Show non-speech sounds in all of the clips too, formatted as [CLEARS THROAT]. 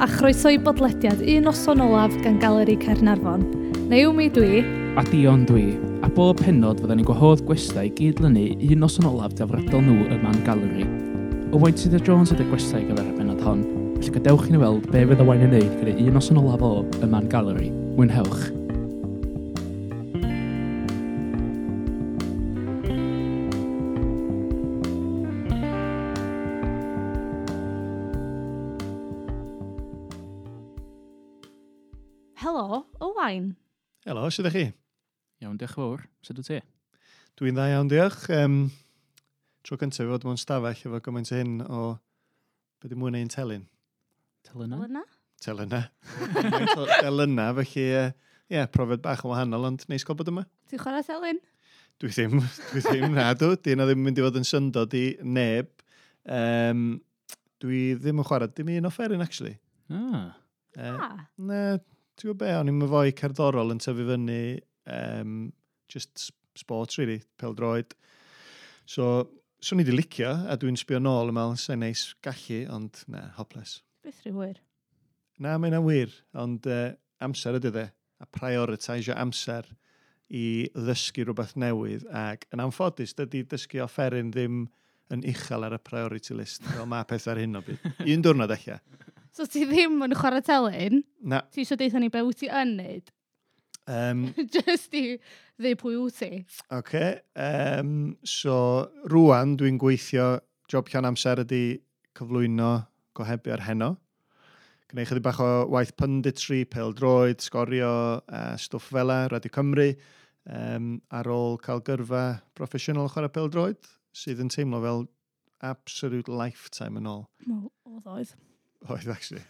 a chroeso i bodlediad un noson olaf gan Galeri Caernarfon. Naomi dwi. A Dion dwi. A bob penod fydda ni'n gwahodd gwestai gyd-lynu un noson olaf defrydol nhw yma'n galeri. Owain Tudor Jones ydy'r gwestai gyfer y penod hon, felly gadewch i ni weld be fydd y Wain yn neud gyda un noson olaf o yma'n galeri. Mwynhewch. helo, sydd ydych chi? Iawn, diolch fawr. Sut wyt ti? Dwi'n dda iawn, diolch. Um, tro cyntaf i fod mewn stafell efo gymaint o hyn o... Be di mwyn ein telyn? Telyna? Telyna. Telyna, [LAUGHS] felly, ie, uh, yeah, profiad bach yn wahanol, ond neis gael bod yma. Ti'n chwarae telyn? Dwi ddim, dwi ddim na, dwi. Di yna ddim yn mynd i fod yn syndod i neb. Um, dwi ddim yn chwarae, dim un offeryn, actually. Ah. Uh, ah. Na, Ti'n gwybod be, o'n i'n fwy cerddorol yn tyfu fyny um, just sports, really, peldroed. So, so ni di licio, a dwi'n sbio nôl yma, sy'n neis gallu, ond na, hopeless. Beth rhyw wir? Na, mae'n wir, ond uh, amser ydy dde, a prioritisio amser i ddysgu rhywbeth newydd, ac yn anffodus, dydy dysgu offeryn ddim yn uchel ar y priority list, fel mae pethau ar hyn o bryd. Un diwrnod eich So ti ddim yn chwarae telyn? Na. Ti eisiau deitha ni be wyt ti yn neud? Um, [LAUGHS] Just i ddeu pwy wyt ti. Ok. Um, so, rwan dwi'n gweithio job llawn amser ydy cyflwyno gohebio'r heno. Gwneud chydig bach o waith punditry, pel droed, sgorio, uh, stwff fela, Radio Cymru, um, ar ôl cael gyrfa proffesiynol chwarae pel droed, sydd yn teimlo fel absolute lifetime yn ôl. Wel, oedd oedd. Oedd, actually.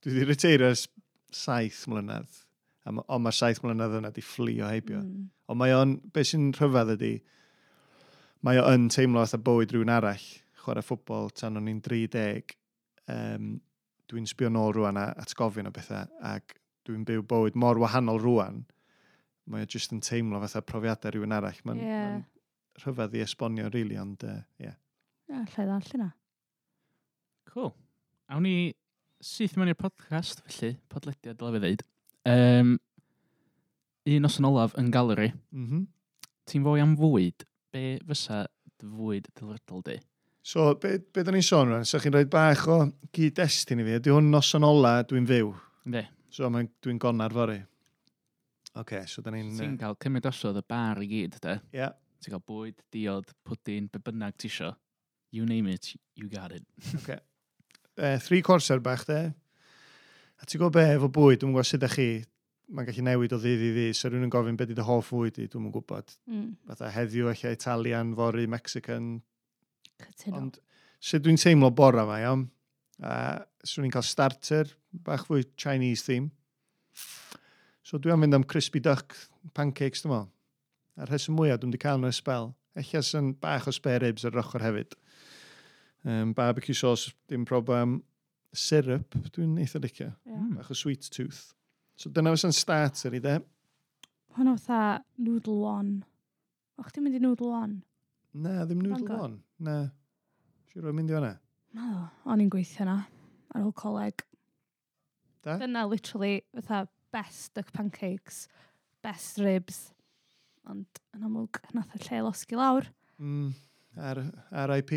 Dwi wedi reteirio saith mlynedd. Ond mae'r saith mlynedd yna di fflio heibio. Mm. Ond mae o'n, beth sy'n rhyfedd ydy, mae o yn teimlo fatha bywyd rhywun arall, chwarae ffwbol tan o'n i'n 30. Um, dwi'n sbio nôl rwan a atgofyn o bethau, ac dwi'n byw bywyd mor wahanol rwan, mae o jyst yn teimlo fatha profiadau rhywun arall. Mae'n yeah. rhyfedd i esbonio, rili, really, ond, ie. Uh, yeah. Alla lle ddall yna. Cool. Awn ni syth mewn i'r podcast, felly, podlediad dylai fi ddeud. Um, un os yn olaf yn galeri. Mm -hmm. Ti'n fwy am fwyd? Be fysa dy fwyd dylrydol di? So, be, be da ni'n sôn rhan? Sa chi'n rhoi bach o gyd-destun i fi? Ydy hwn nos yn ola dwi'n fyw? Ne. So, dwi'n gonar fori. Oce, okay, so da ni'n... Ti'n cael cymryd osodd y bar i gyd, de? Ie. Yeah. Ti'n cael bwyd, diod, pwdyn, be bynnag ti isio. You name it, you got it. Oce. Okay. [LAUGHS] uh, three corser bach, de. A ti'n gwybod be, efo bwyd, dwi'n gwybod sut ydych chi, mae'n gallu newid o ddydd i ddydd, so rhywun yn gofyn beth ydy dy hoff fwyd i, dwi'n gwybod. Mm. Fatha heddiw, eich Italian, fori, Mexican. Cytuno. Ond sut dwi'n teimlo bora mae, iawn. A swn i'n cael starter, bach fwy Chinese theme. So dwi'n mynd am crispy duck pancakes, dwi'n meddwl. A'r rheswm mwyaf, dwi'n wedi cael nhw'n spel. Eich as yn bach o spare ribs ar ochr hefyd. Um, barbecue sauce, dim problem. Syrup, dwi'n eitha licio. Yeah. Hmm. Bach o sweet tooth. So dyna fysa'n starter i de. Hwna fatha noodle one. O'ch ti'n mynd i noodle one? Na, ddim noodle Mango. one. Na. Siwr o'n mynd i fanna? Na, o'n i'n gweithio na. Ar ôl coleg. Da? Dyna literally fatha best duck pancakes, best ribs. Ond yn amlwg, nath y lle losgi lawr. Mm, R RIP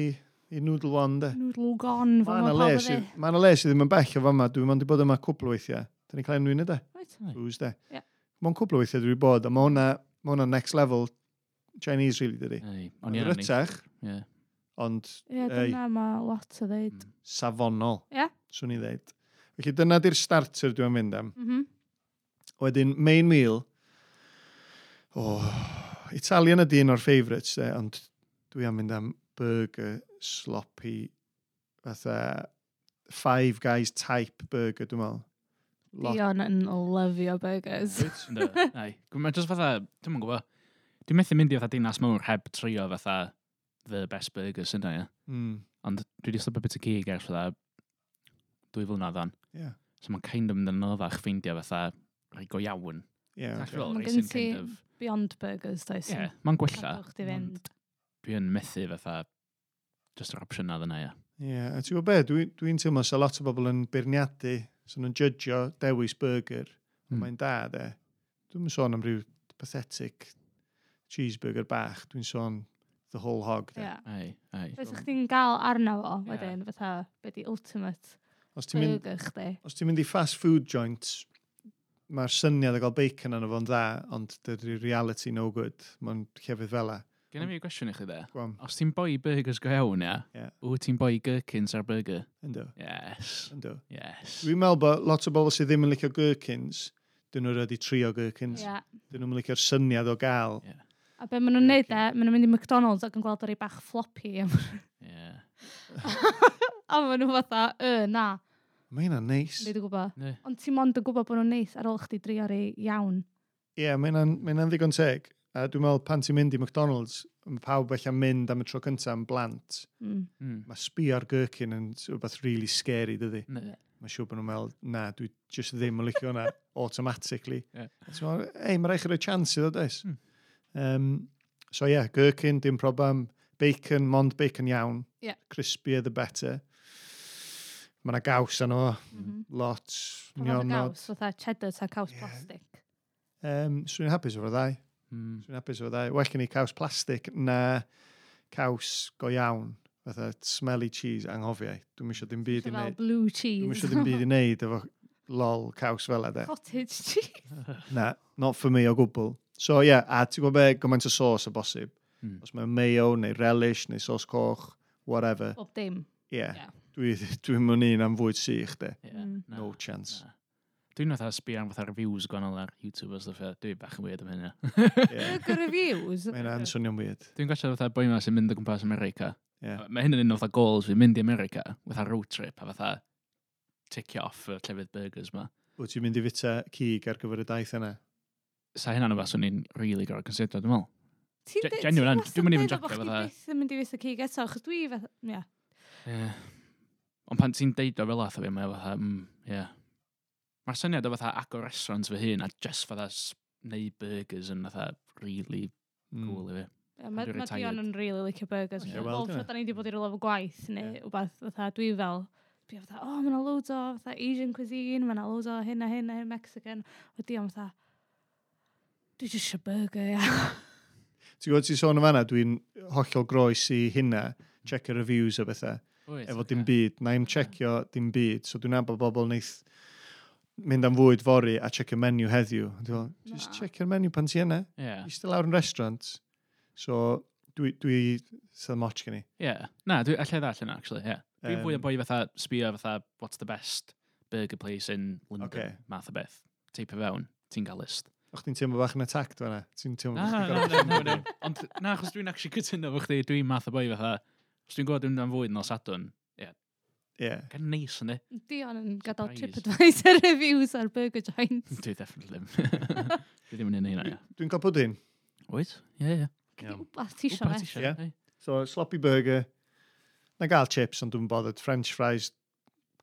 i Noodle One, de. Noodle Gone, fo Mae yna le sy- mae yna le sydd ddim yn bell o fama. Dwi'n mynd i bod yma cwbl o weithiau. Da ni'n cael enw un yda. Right. Booze, de. Ie. Mae'n cwbl o weithiau dwi'n bod, a mae hwnna, ma hwnna next level Chinese, really, dydi. Ei, o'n i'n anu. Rytach, Ie. ond Ie, Ei. dyna mae lot o ddeud. Mm. safonol, Ie. swn i ddeud. Felly dyna di'r starter dwi'n mynd am. Mhm. Wedyn, main meal. Oh, Italian ydy un o'r favourites, de, ond dwi am mynd am burger sloppy, fatha Five Guys type burger, dwi'n meddwl. Lot. Dion yn lyfio burgers. Ynddo, [LAUGHS] ai. Mae'n just fatha, dwi'n mwyn gwybod, dwi'n methu mynd i fatha dinas mawr heb trio fatha the best burgers yna, ia. Mm. Ond dwi wedi slybo bit o gig ers fatha dwy flynedd o'n. Yeah. So mae'n kind of mynd yn oddach ffeindio fatha rhaid go iawn. Yeah, okay. Mae'n gen ti kind of... Beyond Burgers, does? Ie, mae'n gwella. Mae'n dwi yn methu fatha just yr opsiwn na ddyn ia. Ie, a ti'n gwybod be, dwi'n dwi, teimlo sa lot o bobl yn beirniadu, so nhw'n judgio dewis burger, mm. mae'n da, de. Dwi'n sôn am rhyw pathetic cheeseburger bach, dwi'n sôn the whole hog. de. Ie. Ai, ai. Fes chdi'n gael arno fo, wedyn, fatha, be di ultimate os ti'n mynd, os ti'n mynd i fast food joints, mae'r syniad o gael bacon arno fo'n dda, ond dydy'r reality no good, mae'n llefydd fel e. Gen i fi gwestiwn i chi dde. Gwam. Os ti'n boi burgers go iawn, ia, Ie. wyt ti'n boi gherkins ar burger? Ynddo. Yes. Ynddo. Yes. Dwi'n meddwl bod lot o bobl sydd ddim yn licio gherkins, dyn nhw'n rhaid i trio gherkins. Ie. Dyn nhw'n licio'r syniad o gael. Ie. A be maen nhw'n neud e, maen nhw'n mynd i McDonald's ac yn gweld ar ei bach floppy. [LAUGHS] a ma- A maen nhw fatha, y, na, Mae hynna'n neis. nid y gwybod. Ne. Ond ti'n mond yn gwybod bod nhw'n neis ar ôl chdi drio ar ei iawn. Ie, mae hynna'n mae hynna'n ddigon teg. A dwi'n meddwl, pan ti'n mynd i McDonald's, mae pawb allan mynd am y tro cyntaf yn blant. Mm. Mm. Mae sbi ar gherkin yn rhywbeth really scary, dydy. Mm. Mae siŵr bod nhw'n meddwl, na, dwi just ddim yn licio hwnna [LAUGHS] automatically. Yeah. meddwl, ei, mae rhaid chi roi chance iddo, des. Mm. Um, so, ie, yeah, gherkin, dim problem. Bacon, mond bacon iawn. Yeah. Crispier the better. Mae yna gaws yno, mm -hmm. lot. Mae yna gaws, fatha cheddar ta caws yeah. plastic. Um, Swy'n hapus o'r ddau. Mm. Swn hapus o dda. Well gen i caws plastig na caws go iawn. Fatha smelly cheese anghofiau. Dwi'n mysio dim byd i wneud. Fel blue cheese. Dwi'n mysio dim byd i wneud efo lol caws fel yna. Cottage cheese. [LAUGHS] na, not for me o gwbl. So ie, yeah, a ti'n gwybod be, gymaint o sos o bosib. Mm. Os mae mayo, neu relish, neu sos coch, whatever. Bob dim. Ie. Yeah. Yeah. Dwi'n dwi [LAUGHS] mwyn un am fwyd sych, de. Hmm. Yeah. No, no chance. Nah. Dwi'n fatha sbio am fatha reviews gwahanol ar YouTube os ddeffa. Dwi'n bach yn weird am hynny. Yeah. Dwi'n reviews? Mae'n an swnio'n weird. Dwi'n gwachio fatha boi ma sy'n mynd o gwmpas America. Yeah. Mae hyn yn un o fatha goals fi mynd i America, fatha road trip a fatha ticio off y llefydd burgers ma. Wyt ti'n mynd i fita cig ar gyfer y daith yna? Sa hynna'n fath o'n i'n really gorau consider, dwi'n meddwl. Genuine, dwi'n mynd i fynd jaco fatha. Dwi'n mynd i fysa cig eto, achos dwi fatha, ia. Ond pan ti'n deud o fel atho fi, mae fatha, mm, ia. Yeah. Mae'r syniad o fatha agor restaurant fy hun a just fatha neu burgers yn fatha really mm. cool i fi. Yeah, mae ma Dion yn really licio burgers. Yeah, well, well, da ni wedi bod i'r lof o gwaith neu yeah. wbeth fatha dwi fel. Dwi fatha, o, oh, mae'na loads o fatha Asian cuisine, mae'na loads o hyn a hyn a hyn Mexican. O Dion fatha, dwi just eisiau burger, ia. [LAUGHS] Ti'n gwybod, ti'n sôn am fanna, dwi'n hollol groes i hynna, hmm. check y reviews o bethau. Efo dim byd. Na i'm checio dim byd, so dwi'n nabod bobl neith mynd am fwyd fory a check y menu heddiw. Dwi'n no. just check yr menu pan ti yna. Yeah. Eistedd lawr yn restaurant. So, dwi, dwi sydd moch gen i. Ie. Yeah. Na, dwi allai ddall yna, actually, ie. Yeah. Dwi'n um, fwy o boi fatha sbio fatha what's the best burger place in London, okay. math o beth. Teip o fewn, ti'n cael list. O'ch ti'n teimlo bach yn attack dwi'n Ti'n teimlo bach yn attack Ond na, achos dwi'n actually cytuno fo chdi, dwi'n math o boi fatha, os dwi'n gwybod dwi'n dan fwyd yn osadwn, Yeah. Gan neis yn ni. Dion yn gadael Surprise. TripAdvisor [LAUGHS] reviews ar Burger Joints. Dwi definitely ddim. [LAUGHS] Dwi ddim yn un eina, ia. Dwi'n cael pwdyn. Oes? Ie, ie. Iawn. Wbath ti isio Wbath ti isio, ie. So, sloppy burger. Na gael chips, ond dwi'n bothered. French fries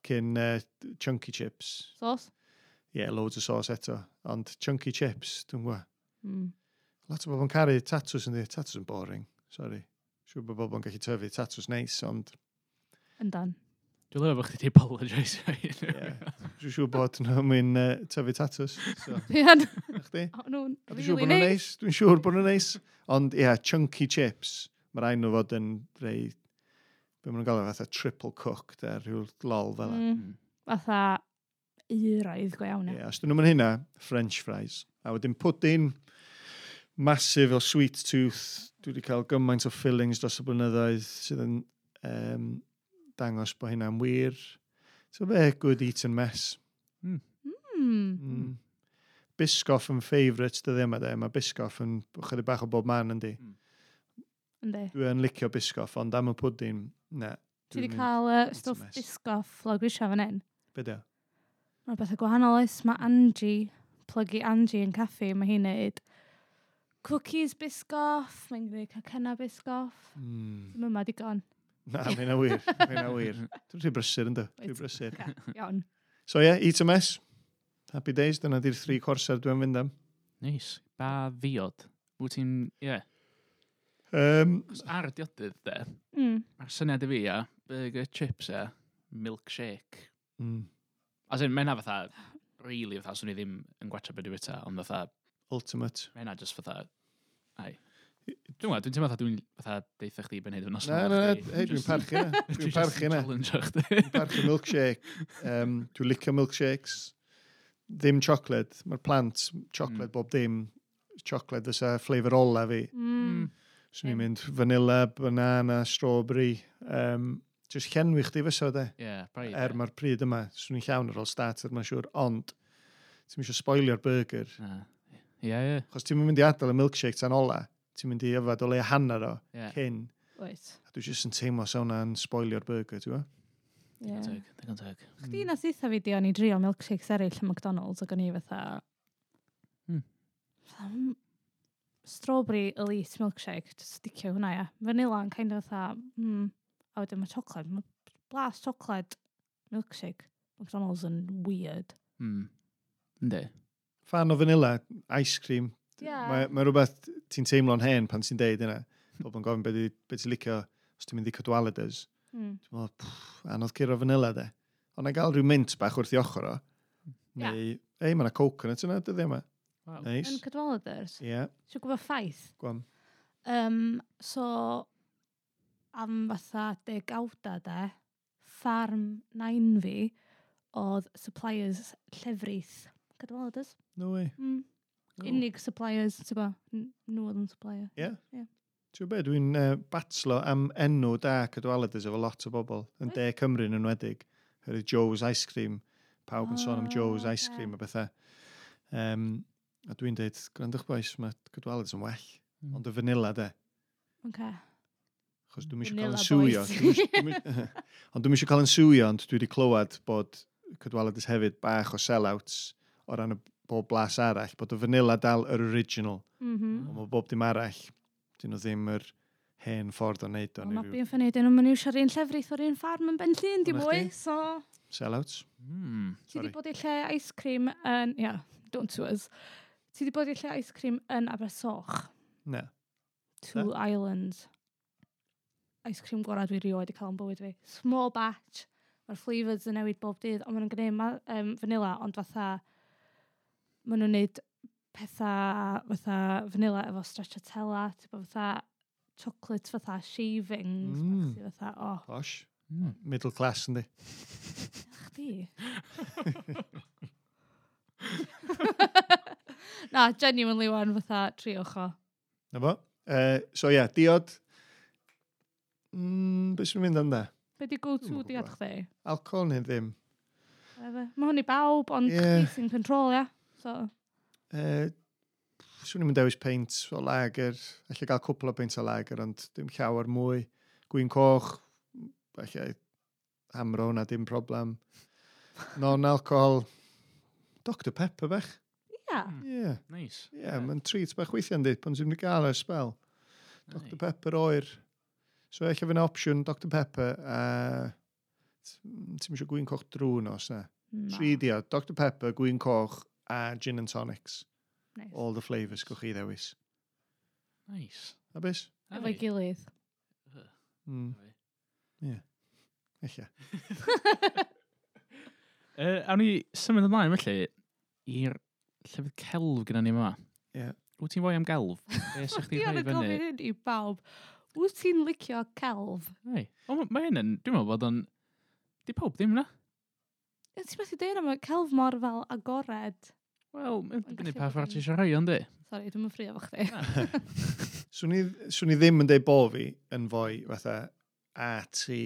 cyn uh, chunky chips. Sauce? Ie, yeah, loads o sauce eto. Ond chunky chips, dwi'n gwa. Mm. Lot o bobl yn caru tatws yn di. Tatws yn boring, sorry. Siw bod bobl yn gallu tyfu tatws neis, ond... Yn dan. Dwi'n lyfo bod chdi di apologise. Dwi'n siŵr bod nhw'n mynd uh, tyfu tatws. So. [LAUGHS] Dwi'n chdi? O, nhw'n Dwi'n siŵr really bod nhw'n neis. neis. Dwi'n siŵr bod nhw'n neis. Ond, ie, yeah, chunky chips. Mae rhaid nhw fod yn rei... Be maen nhw'n gael fatha triple cooked, a rhyw lol fel yna. Mm. Hmm. Fatha uraidd go iawn. Ie, yeah, os dyn nhw'n hynna, french fries. A wedyn pudding, massive o sweet tooth. Dwi wedi cael gymaint o fillings dros y blynyddoedd sydd yn um, dangos bod hynna'n wir. So fe, good eat and mess. Mm. Mm. Mm. Biscoff yn favourite dyddi yma de. Mae Biscoff yn chydig bach o bob man yndi. Hmm. Yndi. Mm. Dwi yn licio Biscoff, ond am y pwdyn, na. Ti wedi cael uh, stwff Biscoff log risio fan hyn. Be da? Mae beth y gwahanol oes. Mae Angie, plygu Angie yn caffi, mae hi'n neud cookies Biscoff, mae'n gwneud cacenna Biscoff. Mm. Dwi'n yma digon. Na, mae yna wir. Mae yna wir. Dwi'n rhy brysur yn dy. Dwi'n brysur. Iawn. So ie, yeah, eat a mess. Happy days, dyna di'r thri corser dwi'n mynd am. Neis. Ba fiod. Wyt ti'n, ie. Yeah. Um, ar y diodydd, de. Mm. A'r syniad i fi, ia. Burger, chips, ia. Milkshake. Mm. As in, mae'na fatha, really fatha, swn i ddim yn gwachio beth i wyta, ond fatha... Ultimate. Mae'na just fatha, ai, Dwi'n gwybod, dwi'n teimlo dwi'n fatha deitha chdi ben hyn o'n osno. Na, na, na, dwi'n parchu na. [LAUGHS] Dwi'n parchu na. Dwi'n parchu milkshake. Um, dwi'n licio milkshakes. Ddim chocolate. Mae'r plant chocolate mm. bob dim. Chocolate fysa ffleifr ola fi. Mm. So ni'n mynd vanilla, banana, strawberry. Um, just llenwi chdi fysa de. Yeah, braidd. Er mae'r pryd yma. Swn i'n llawn ar ôl starter, mae'n siŵr. Ond, ti'n mysio spoilio'r burger. Ie, ie. Chos ti'n mynd i adael y milkshake tan ola ti'n mynd i yfad o le hanner o yeah. cyn. Oes. A dwi jyst yn teimlo sa hwnna'n spoilio'r burger, ti'n gwybod? Digon teg, Chdi mm. na sytha fi di o'n i drio milkshakes eraill yn McDonald's ac o'n i fatha... Hmm. Um, strawberry elite milkshake, just sticio hwnna, ia. Vanilla yn kind of fatha... Mm, a wedyn mae chocolate, mae blas chocolate milkshake. McDonald's yn weird. Hmm. Ynddi. Fan o vanilla, ice cream, Yeah. Mae, mae rhywbeth ti'n teimlo'n hen pan ti'n deud yna. Pobl yn gofyn beth be ti'n licio os ti'n mynd i cydwaladers. Mm. Ti'n meddwl, anodd curo fanila de. Ond na gael rhyw mint bach wrth i ochr o. Neu, yeah. ei, mae yna coconut yna, dyddi yma. Wow. Nice. Yn cydwaladers? Ie. Yeah. Siw gwybod ffaith? Gwam. Um, so, am fatha degawda de, ffarm nain fi, oedd suppliers llefrith cydwaladers. No way. Mm unig suppliers, ti'n bo, nhw oedd yn supplier. Ie? Ie. Ti'n gwybod, dwi'n uh, batslo am enw da cydwaladus efo lot o bobl, yn de Cymru yn enwedig. Hyrwyd Joe's Ice Cream, pawb yn oh, sôn am ah, Joe's Ice Cream a bethau. Um, a dwi'n dweud, gwrandwch boes, mae cydwaladus yn well, mm. ond y vanilla de. Okay. Chos dwi'n eisiau cael yn swio. [LAUGHS] ond dwi'n eisiau cael yn swio, ond dwi wedi clywed bod cydwaladus hefyd bach o sell-outs o ran y bob blas arall, bod y vanilla dal yr original. Mm -hmm. Ond mae bob dim arall, dyn nhw ddim yr hen ffordd o wneud o. Mae bu'n ffynnu, dyn nhw'n mynd iwsio'r un llefrith o'r un ffarm yn ben llun, di mwy, so... Sellouts. Mm, Ti di bod i lle ice cream yn... Ia, yeah, don't to us. Ti di bod i lle ice cream yn Abersoch? Na. Two Na. Islands. Ice cream gorau dwi rioed wedi cael yn bywyd fi. Small batch. Mae'r flavours yn newid bob dydd, ond mae'n gwneud ma, um, vanilla, ond fatha maen nhw'n neud pethau fatha vanilla efo stracciatella, tipo fatha chocolate fatha shavings, mm. bach fatha, oh. Posh. Mm. Middle class yndi. Chdi. [LAUGHS] Na, genuinely wan fatha triwch o. Na fo. Uh, so ie, yeah, diod. Mm, Beth sy'n mynd amda? Be di go-to diod chdi? Alcohol neu ddim. Mae hwn i bawb, ond yeah. chdi sy'n control, ia. Yeah? So. Uh, Swn i'n dewis peint o lager, allai gael cwpl o peint o lager, ond dim llawer mwy. Gwyn coch, allai hamro hwnna dim problem. Non-alcohol, Dr Pepper bech. Hmm. Ie. Yeah. Nice. Ie, yeah. mae'n treat bach weithio ynddi, pan sy'n mynd gael y spel. Dr. Pepper oer. So eich efo'n opsiwn Dr Pepper a ti'n mysio gwyn coch drwn os na. Tri Tridio, Dr Pepper, gwyn coch a gin and tonics. Nice. All the flavours gwych chi ddewis. Nice. A bys? Efo'i gilydd. Mm. Ie. Echa. uh, [LAUGHS] awn ni symud ymlaen felly i'r llyfydd celf gyda ni yma. Ie. Yeah. Wyt ti'n fwy am gelf? Beth sy'ch [LAUGHS] chi'n rhoi fyny? Dwi'n gofyn hyn i bawb. Wyt ti'n licio celf? Ei. O, mae hyn yn, dwi'n meddwl bod o'n... Di pawb ddim yna. Ti'n methu dweud am y celf mor fel agored? Wel, mae'n dibynnu pa ffordd ti eisiau rhoi o'n di. Sori, dwi'n mynd ffrio fo chdi. [LAUGHS] Swn i, swn i ddim yn deud bo fi yn fwy, fatha, a ti,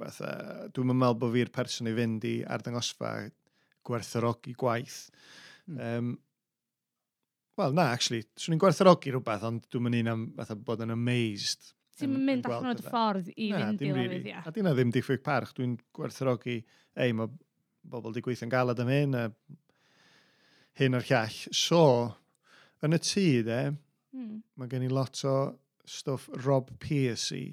fatha, dwi'n meddwl bod fi'r person i fynd i ardangosfa gwerthorogi gwaith. Mm. Um, Wel, na, actually, swn i'n gwerthorogi rhywbeth, ond dwi'n mynd un am fatha bod yn amazed. Ti'n mynd allan o'r ffordd i na, fynd i lefydd, ia. A dyna ddim diffyg parch, dwi'n gwerthorogi, ei, mae bobl di gweithio'n galad am hyn, a hyn o'r llall. So, yn y tŷ, de, mm. mae gen i lot o stwff Rob Piercy.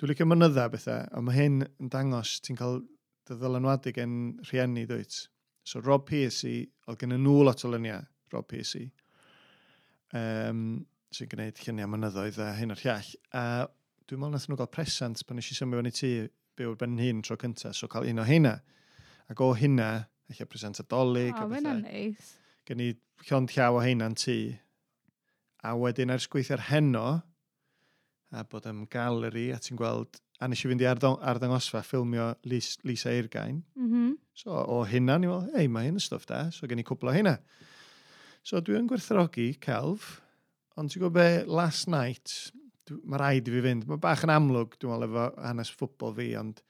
Dwi'n licio mynydda bethau, a mae hyn yn dangos ti'n cael dy ddylanwadu gen rhieni, dwyt. So Rob Piercy, oedd gen nhw lot o lyniau, Rob Piercy, um, sy'n gwneud lluniau mynyddoedd a hyn o'r llall. A dwi'n meddwl nath nhw gael presant pan eisiau symud fan i ti byw ben hyn tro cyntaf, so cael un o hynna. Ac o hynna, eich present adolyg. O, mae'n neis. Gen i llond llaw o heina'n tŷ. A wedyn ers gweithio'r heno, a bod ym galeri, a ti'n gweld, a nes i fynd i arddangosfa ffilmio Lys, Lisa Eirgain. Mm -hmm. So, o hynna, ni'n meddwl, ei, mae hyn yn stwff da, so gen i cwbl o hynna. So, dwi'n gwerthrogi celf, ond ti'n gwybod be, last night, mae rhaid i fi fynd, mae bach yn amlwg, dwi'n meddwl, efo hanes ffwbol fi, ond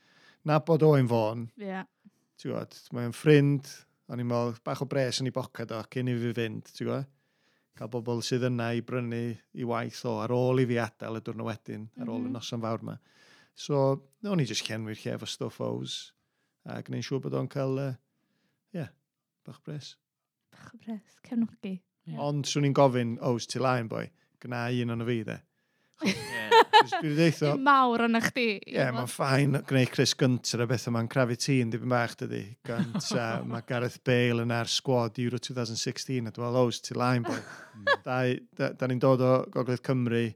na bod o'n fôn. Yeah ti'n gwybod, mae'n ffrind, o'n i'n meddwl, bach o bres yn ei bocad o cyn i fi fynd, ti'n gwybod? Cael bobl sydd yna i brynu i waith o ar ôl i fi adael y diwrnod wedyn, ar ôl mm -hmm. y mhm. noson fawr yma. So, o'n i jyst cenwyr lle efo stwff oes, a gwneud siŵr bod o'n cael, ie, uh, yeah, bach o bres. Bach o bres, cefnogi. Yeah. Ond swn i'n gofyn, oes, ti laen boi, gna un o'n fi, de. [LAUGHS] yeah. Dwi'n deitho. ddeitho... Mawr yna chdi. Ie, yeah, mae'n ffain gwneud Chris Gunter a beth yma'n crafu ti yn dipyn bach dydy. Gynta, [LAUGHS] mae Gareth Bale yn ar squad Euro 2016 a dwi'n meddwl, oes, ti lain bod. Hmm. da, da, da ni'n dod o Gogledd Cymru,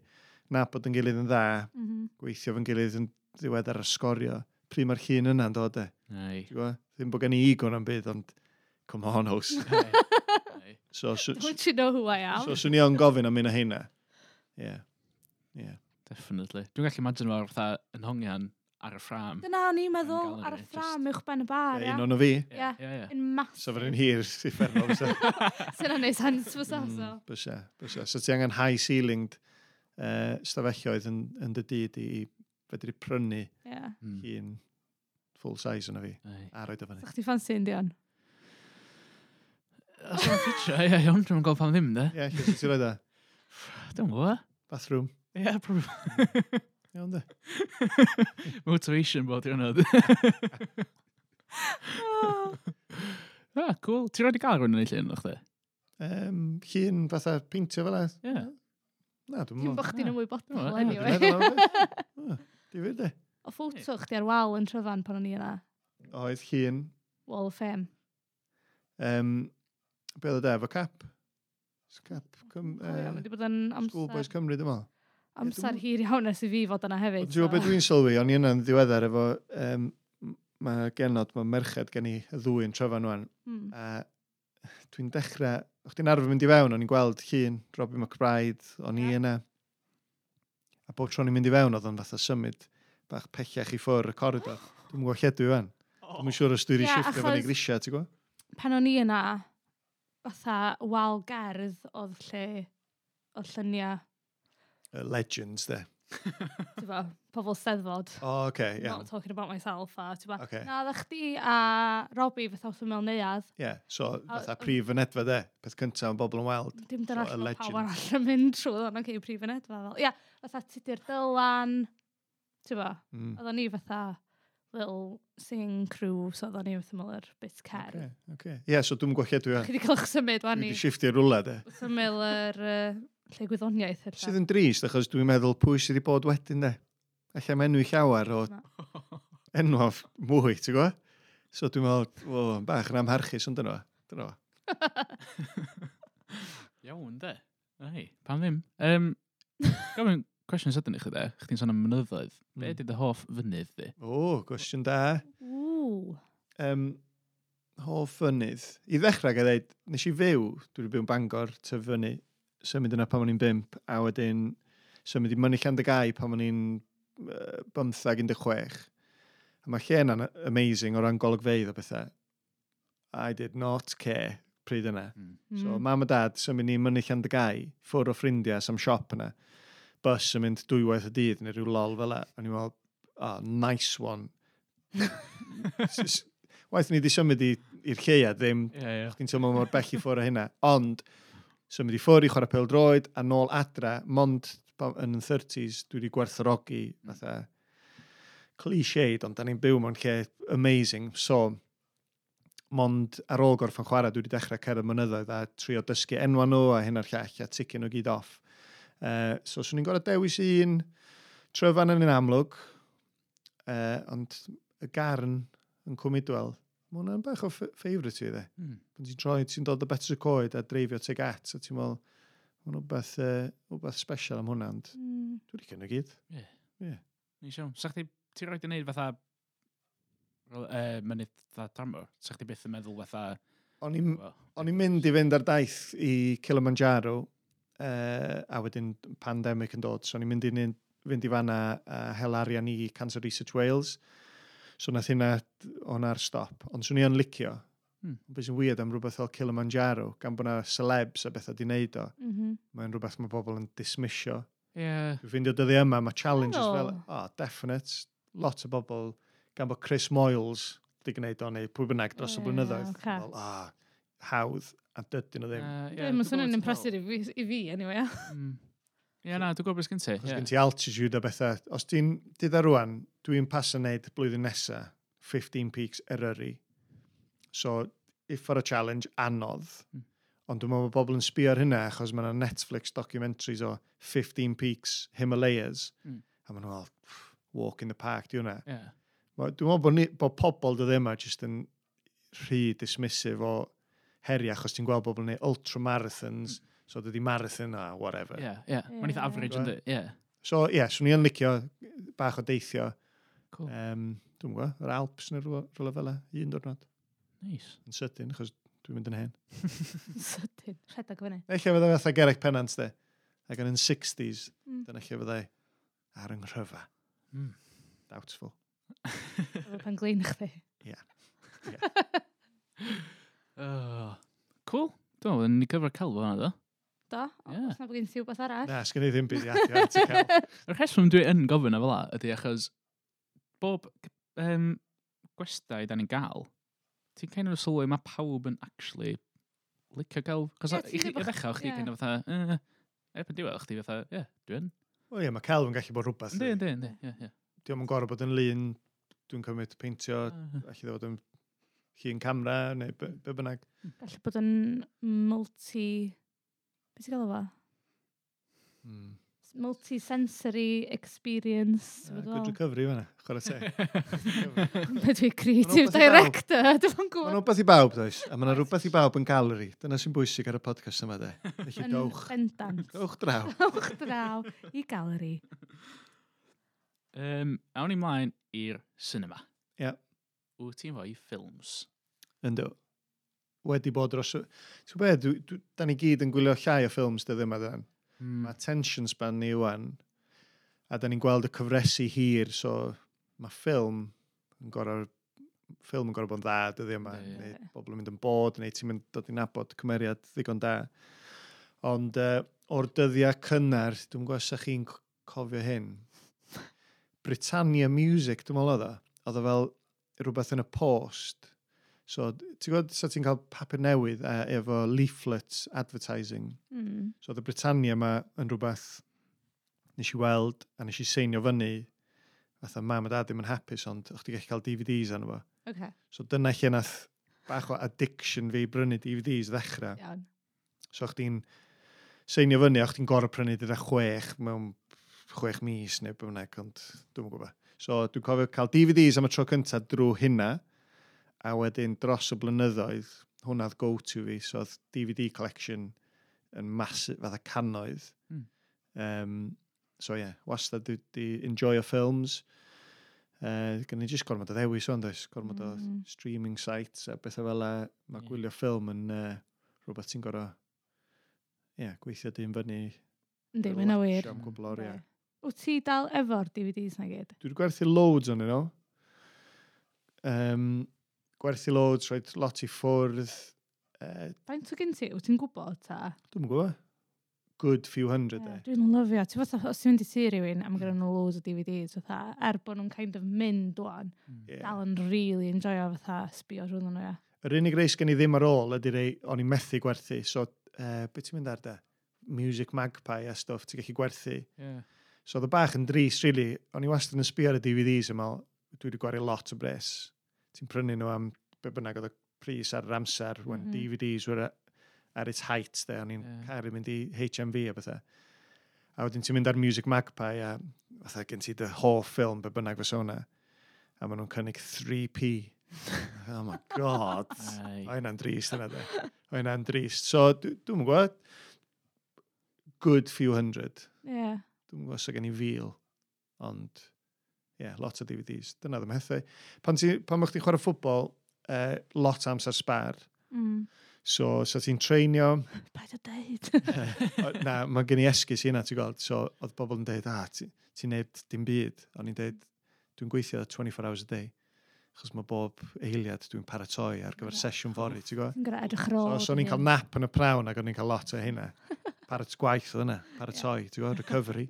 na bod yn gilydd yn dda, mm -hmm. gweithio fy'n gilydd yn ddiwedd ar y sgorio. Pryd mae'r llun yna'n dod e. Ddim bod gen i egon am byd, ond come on, host. [LAUGHS] so, so, Don't you know who I am? So, swn i o'n gofyn am un o hynna. Yeah. Yeah. Definitely. Dwi'n gallu imagine fo'r fatha yn hongian ar y ffram. Dyna o'n i'n meddwl, ar y ffram, uwch ben y bar. Ie, un o'n o fi. Ie, yn massive. So fy'n hir i fferno. Sy'n o'n neud sens fysa. Bysia, bysia. So ti angen high ceilinged uh, stafelloedd yn, yn dy dyd i fedru prynu yeah. Hmm. un full size yna fi. A roed o fyny. Sa'ch ti ffansi'n dion? Os yna'n ffitio, ie, iawn, dwi'n gofio pam ddim, de. Ie, lle sy'n ti roed o? Dwi'n gwybod. Bathroom. Ie, probably. Iawn de. [LAUGHS] Motivation bod i'n hwnna. [LAUGHS] Ah, cool. Ti'n rhaid i gael rhywun yn ei llun, o'ch di? Um, llun fatha peintio fel e. Ie. Na, dwi'n mwyn. Ti'n bach di'n ymwybodol, anyway. [LAUGHS] Di fi, de. O ffwtw chdi ar wal yn tryfan pan o'n i yna. Oedd llun. Wall of Fame. Um, be oedd y de, efo cap? Cap, Cym, oh, uh, yeah, bod yn amser. Cymru, dim ond amser hir iawn ers i fi fod yna hefyd. Dwi'n beth dwi'n sylwi, o'n i yna'n ddiweddar efo, um, mae genod, mae merched gen i y ddwy'n trefan nhw'n. Mm. A dwi'n dechrau, o'ch di'n arfer mynd i fewn, o'n i'n gweld llun, Robbie McBride, o'n i yeah. yna. A bob tro o'n i'n mynd i fewn, oedd o'n fatha symud bach pellach i ffwr y corridor. [GASPS] Dwi'n gwybod lle i fan. Dwi'n siŵr os dwi'n yeah, shifftio fan i grisiau, ti'n gwybod? Pan o'n i yna, fatha wal gerdd oedd lle, o lluniau uh, legends there? Tyfa, pobl steddfod. O, oh, oce, okay, yeah. Not talking about myself. A, tyfa, okay. na, dda chdi a Robbie fatha wrth ymwyl neuad. Ie, yeah, so fatha prif fynedfa de, peth cyntaf yn bobl yn weld. Dim dyna so, lle pawb arall yn mynd trwy ddod, o'n okay, prif fynedfa. Ie, yeah, fatha tudur dylan, tyfa, mm. oedden ni fatha little singing crew, so oedden ni wrth ymwyl yr bit cer. Okay, okay. Ie, yeah, so dwi'n gwachio dwi... Chi wedi cael eich symud, wan ni. Dwi wedi shiftio rwla de. Symud yr... Uh, lle gwyddoniaeth hella. Sydd yn drist, achos dwi'n meddwl pwy sydd wedi bod wedyn de. Alla mae enw i llawer o [LAUGHS] enwaf mwy, ti'n gwybod? So dwi'n meddwl, o, bach yn amharchus ond dyna. Dyna. [LAUGHS] Iawn, de. Ei, pam ddim. Um, Gofyn cwestiwn sydyn i chi de, chdi'n sôn am mynyddoedd. Mm. Be hmm. ydy dy hoff fynydd di? O, cwestiwn da. Ww. Um, hoff fynydd. I ddechrau gael dweud, nes i fyw, dwi'n byw yn bangor, tyfynu symud yna pan o'n i'n bimp, a wedyn symud i myny Llandygau pan o'n i'n uh, 15-16. A mae lle yna'n amazing o ran golygfeidd o bethau. I did not care pryd yna. Mm. So, hmm. mam a dad, symud ni myny Llandygau, ffwrdd o ffrindiau, sam siop yna. Bus yn mynd dwywaith y dydd neu rhyw lol fel e. A ni'n meddwl, oh, nice one. [LAUGHS] Waith ni di symud i'r lleia, ddim. Yeah, yeah. Chdi'n teimlo mor bell i ffwrdd o hynna. Ond, symud i ffwrdd i chwarae pel droed a nôl adra, mond yn y 30s dwi wedi gwerthorogi, fatha cliched, ond da ni'n byw mewn lle amazing, so mond ar ôl gorffan chwarae dwi wedi dechrau cerdd mynyddoedd a trio dysgu enwa nhw a hyn a'r llall a ticyn nhw gyd off. Uh, so, swn i'n gorau dewis un tryfan yn un amlwg, uh, ond y garn yn cwmidwel mae hwnna'n bach o ffeifryd ti, dde. Mm. Pan ti'n troi, ti'n dod o betra coed a dreifio teg at, a ti'n meddwl, mae'n rhywbeth, uh, rhywbeth special am hwnna, ond mm. dwi'n licio nhw gyd. Ie. Yeah. Yeah. Ni siawn, sa'ch ti, ti'n rhaid i wneud fatha, uh, mynydd fatha tamo, sa'ch ti byth yn meddwl fatha... O'n i'n well, mynd i fynd ar daith i Kilimanjaro, uh, a wedyn pandemic yn dod, so o'n i'n mynd i fynd i fanna uh, hel arian i Cancer Research Wales, So nath hynna o'n ar stop. Ond swn i yn licio. Hmm. Beth sy'n weird am rhywbeth fel Kilimanjaro, gan bod yna celebs a bethau di wneud o. Mm -hmm. Mae'n rhywbeth mae bobl yn dismisio. Yeah. Dwi'n ffeindio dyddi yma, mae challenges oh. fel, oh, definite. Lot o bobl, gan bod Chris Moyles di gwneud o, neu pwy bynnag dros y yeah, blynyddoedd. Okay. Fel, ah, hawdd, a dydyn nhw ddim. Uh, yeah, Dwi'n swnio'n impressive i fi, anyway. mm. Ie, yeah, na, dwi'n gwybod beth gen ti. Os Yeah. Gen ti altitude a bethau. Os ti'n dydda rwan, dwi'n pas yn neud blwyddyn nesa, 15 peaks Eryri. So, if for a challenge, anodd. Mm. Ond dwi'n meddwl bod bobl yn sbio ar hynna, achos mae yna Netflix documentaries o 15 peaks Himalayas. Mm. A maen nhw'n meddwl, walk in the park, di hwnna. Yeah. Dwi'n meddwl bod, ni, bod pobl dod yma jyst yn rhy dismissive o heriau, achos ti'n gweld bobl yn neud ultramarathons, mm So dydy marathon a whatever. Ie, ie. Mae'n eitha average yn Ie. So, ie, yeah, swn i yn licio bach o deithio. Cool. Um, dwi'n gwybod, yr Alps neu rhywle fel e, un diwrnod. Nice. Yn sydyn, achos dwi'n mynd yn hen. [LAUGHS] sydyn, rhedeg fyny. Eich fydda fatha Gerrig Pennant, de. Ac yn yn 60s, mm. dyna lle fydda ar yng nghyfa. Mm. Doubtful. Efo pan glin chdi. Ie. [LAUGHS] Oh, cool. Dwi'n meddwl, ni'n cyfro celf hwnna, do? adio, yeah. os na bod gen ti wbeth arall. Na, sgen i ddim byd i adio. at i cael. Yr rheswm dwi yn gofyn o fel ydy achos bob um, gwestai da ni'n gael, ti'n kind of sylwi mae pawb yn actually licio gael... Cos yeah, i chi ddechrau, chdi kind of fatha, eh, erbyn diwedd, chdi fatha, ie, dwi yn. O ie, mae celf yn gallu bod rhywbeth. Ynddi, ynddi, ynddi, ie, ie. Diolch yn gorau bod yn lun, dwi'n cymryd peintio, allu ddod yn llun camera, neu be bynnag. Gallu bod yn multi beth i'n gael fo? Mm. Multisensory experience. Uh, good recovery fanna, chwarae te. [LAUGHS] Be dwi creative director, dwi'n gwybod. Mae'n rhywbeth i bawb, does? A mae'n rhywbeth i bawb yn gallery. Dyna sy'n bwysig ar y podcast yma, de. Felly dowch. Bendant. Dowch draw. [LAUGHS] dowch draw i gallery. Um, awn i mlaen i'r cinema. Ie. Yeah. Wyt ti'n fwy ffilms? Yndw wedi bod dros... Ti'n gwybod beth, dwi, da ni gyd yn gwylio llai o ffilms dy ddim dan. Mm. Mae attention span ni ywan, a da ni'n gweld y cyfresu hir, so mae ffilm yn gorau ffilm yn gorau bod yn dda dyddi yma, yeah. neu bobl yn mynd yn bod, neu ti'n mynd dod i nabod cymeriad ddigon da. Ond uh, o'r dyddiau cynnar, dwi'n gwybod sa chi'n cofio hyn, Britannia Music, dwi'n meddwl oedd o, oedd o fel rhywbeth yn y post, So, ti'n gwybod, so ti'n cael papur newydd uh, efo leaflet advertising. Mm. So, the Britannia yma yn rhywbeth nes i weld a nes i seinio fyny fatha mam a dad ddim yn hapus, ond o'ch ti'n gallu cael DVDs anno fo. Okay. So dyna lle nath bach o addiction fi brynu DVDs ddechrau. Iawn. So o'ch ti'n seinio fyny, o'ch ti'n gorau prynu dyda chwech mewn chwech mis neu bynnag, ond dwi'n gwybod. So dwi'n cofio cael DVDs am y tro cyntaf drwy hynna. A wedyn dros y blynyddoedd, hwnnadd go-to fi, so oedd DVD collection yn masif, fatha cannoedd. Mm. Um, so ie, yeah, wastad di, di enjoy o films. Uh, Gan ni jyst gormod o ddewis o'n does, gormod o mm. streaming sites a bethau fel e. Mae yeah. gwylio ffilm yn uh, rhywbeth ti'n gorau yeah, gweithio dim fyny. Yndi, mae'n awyr. Am gwblor, ie. Wyt ti dal efo'r DVDs na gyd? Dwi wedi gwerthu loads o'n nhw. Um, gwerthu loads, rhoi lot i ffwrdd. Uh, Faint o gen ti? Wyt ti'n gwybod ta? Dwi'n gwybod. Good few hundred yeah, there. Dwi'n lyfio. Ti'n fatha, os ti'n mynd i ti rhywun, am gyda mm. nhw loads o DVDs, fatha, er bod nhw'n kind of mynd o'n, yeah. Mm. dal yn really enjoyo fatha sbio rhwng nhw, ia. Yr unig reis gen i ddim ar ôl ydy rei, o'n i methu gwerthu, so uh, beth ti'n mynd ar da? Music Magpie a stuff, ti'n gallu gwerthu. Yeah. So oedd y bach yn dris, really. O'n i wastad yn sbio ar y DVDs yma, dwi wedi gwario lot o bres ti'n prynu nhw am be bynnag oedd y pris ar yr amser, mm -hmm. DVDs were ar its height, de, o'n i'n yeah. caru mynd i HMV a bethau. A wedyn ti'n mynd ar Music Magpie a fatha gen ti dy hoff ffilm be bynnag fes o'na. A maen nhw'n cynnig 3p. oh my god. [LAUGHS] o hynna'n drist yna de. O hynna'n drist. So dwi'n gwybod, good few hundred. Yeah. Dwi'n gwybod os gen i fil, ond Ie, yeah, lot o DVDs. Dyna ddim hethau. Pan, ti, pan mwch ti'n chwarae ffwbol, uh, lot amser sbar. Mm. So, so ti'n treinio... [LAUGHS] Paid [LAUGHS] o deud. na, mae gen i esgus i hynna, ti'n gweld. So, oedd bobl yn deud, ah, ti'n neud dim byd. O'n i'n deud, dwi'n gweithio 24 hours a day. Chos mae bob eiliad dwi'n paratoi ar gyfer sesiwn fori, ti'n gweld? Yn gwrdd edrych rôl. So, so o'n i'n cael nap yn y prawn ac o'n i'n cael lot o hynna. [LAUGHS] Parat gwaith oedd yna, paratoi, yeah. ti'n gweld, recovery.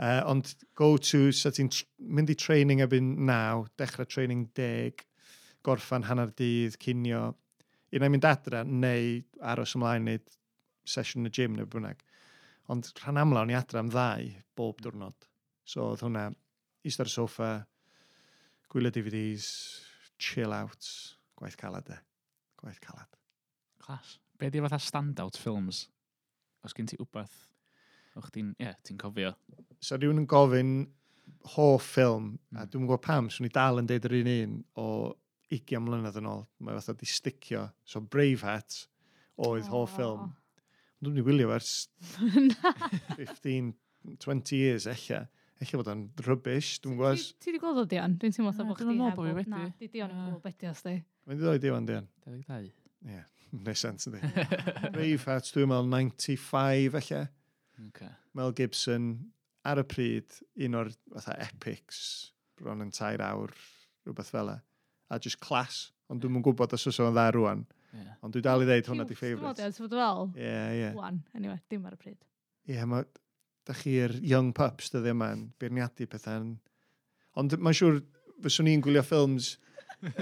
Uh, ond go-to, sa ti'n mynd i training ebyn naw, dechrau training deg, gorffan hanner dydd, cinio, un i'n mynd adra, neu aros ymlaen wneud sesiwn y gym neu bynnag. Ond rhan amla o'n i adra am ddau bob diwrnod. So oedd hwnna, eistedd ar y soffa, gwylio DVDs, chill out, gwaith calad e. Gwaith calad. Clas. Be di fatha standout films? Os gen ti wbeth O'ch ti'n, ie, yeah, ti'n cofio. So rhywun yn gofyn hoff ffilm, mm. a dwi'n gwybod pam, swn i dal yn deud yr un un o 20 mlynedd yn ôl. Mae fatha di sticio. So Braveheart oedd oh. hoff ffilm. Dwi'n ni wylio ers [LAUGHS] 15, 20 years eich. Eich bod o'n rybys, dwi'n gwybod. Ti wedi gweld o Dion? Dwi'n teimlo bod chdi hefyd. Dwi'n meddwl bod wedi. Dion yn gwybod beth os di. Mae'n dod [LAUGHS] i Dion, Dion. 22. Ie, yeah, sens ydi. Braveheart, dwi'n meddwl 95 eich. Okay. Mel Gibson, ar y pryd, un o'r fatha epics, bron yn tair awr, rhywbeth fel e. A just class, ond dwi'n gwybod os oes o'n dda rwan. Yeah. Ond dwi dal i ddeud hwnna di ffeifrif. Dwi'n fod fel, Ie, ie. wan, anyway, dim ar y pryd. Ie, yeah, mae, da chi'r young pups dyddi yma yn beirniadu pethau'n... Ond mae'n siŵr, fyswn i'n gwylio ffilms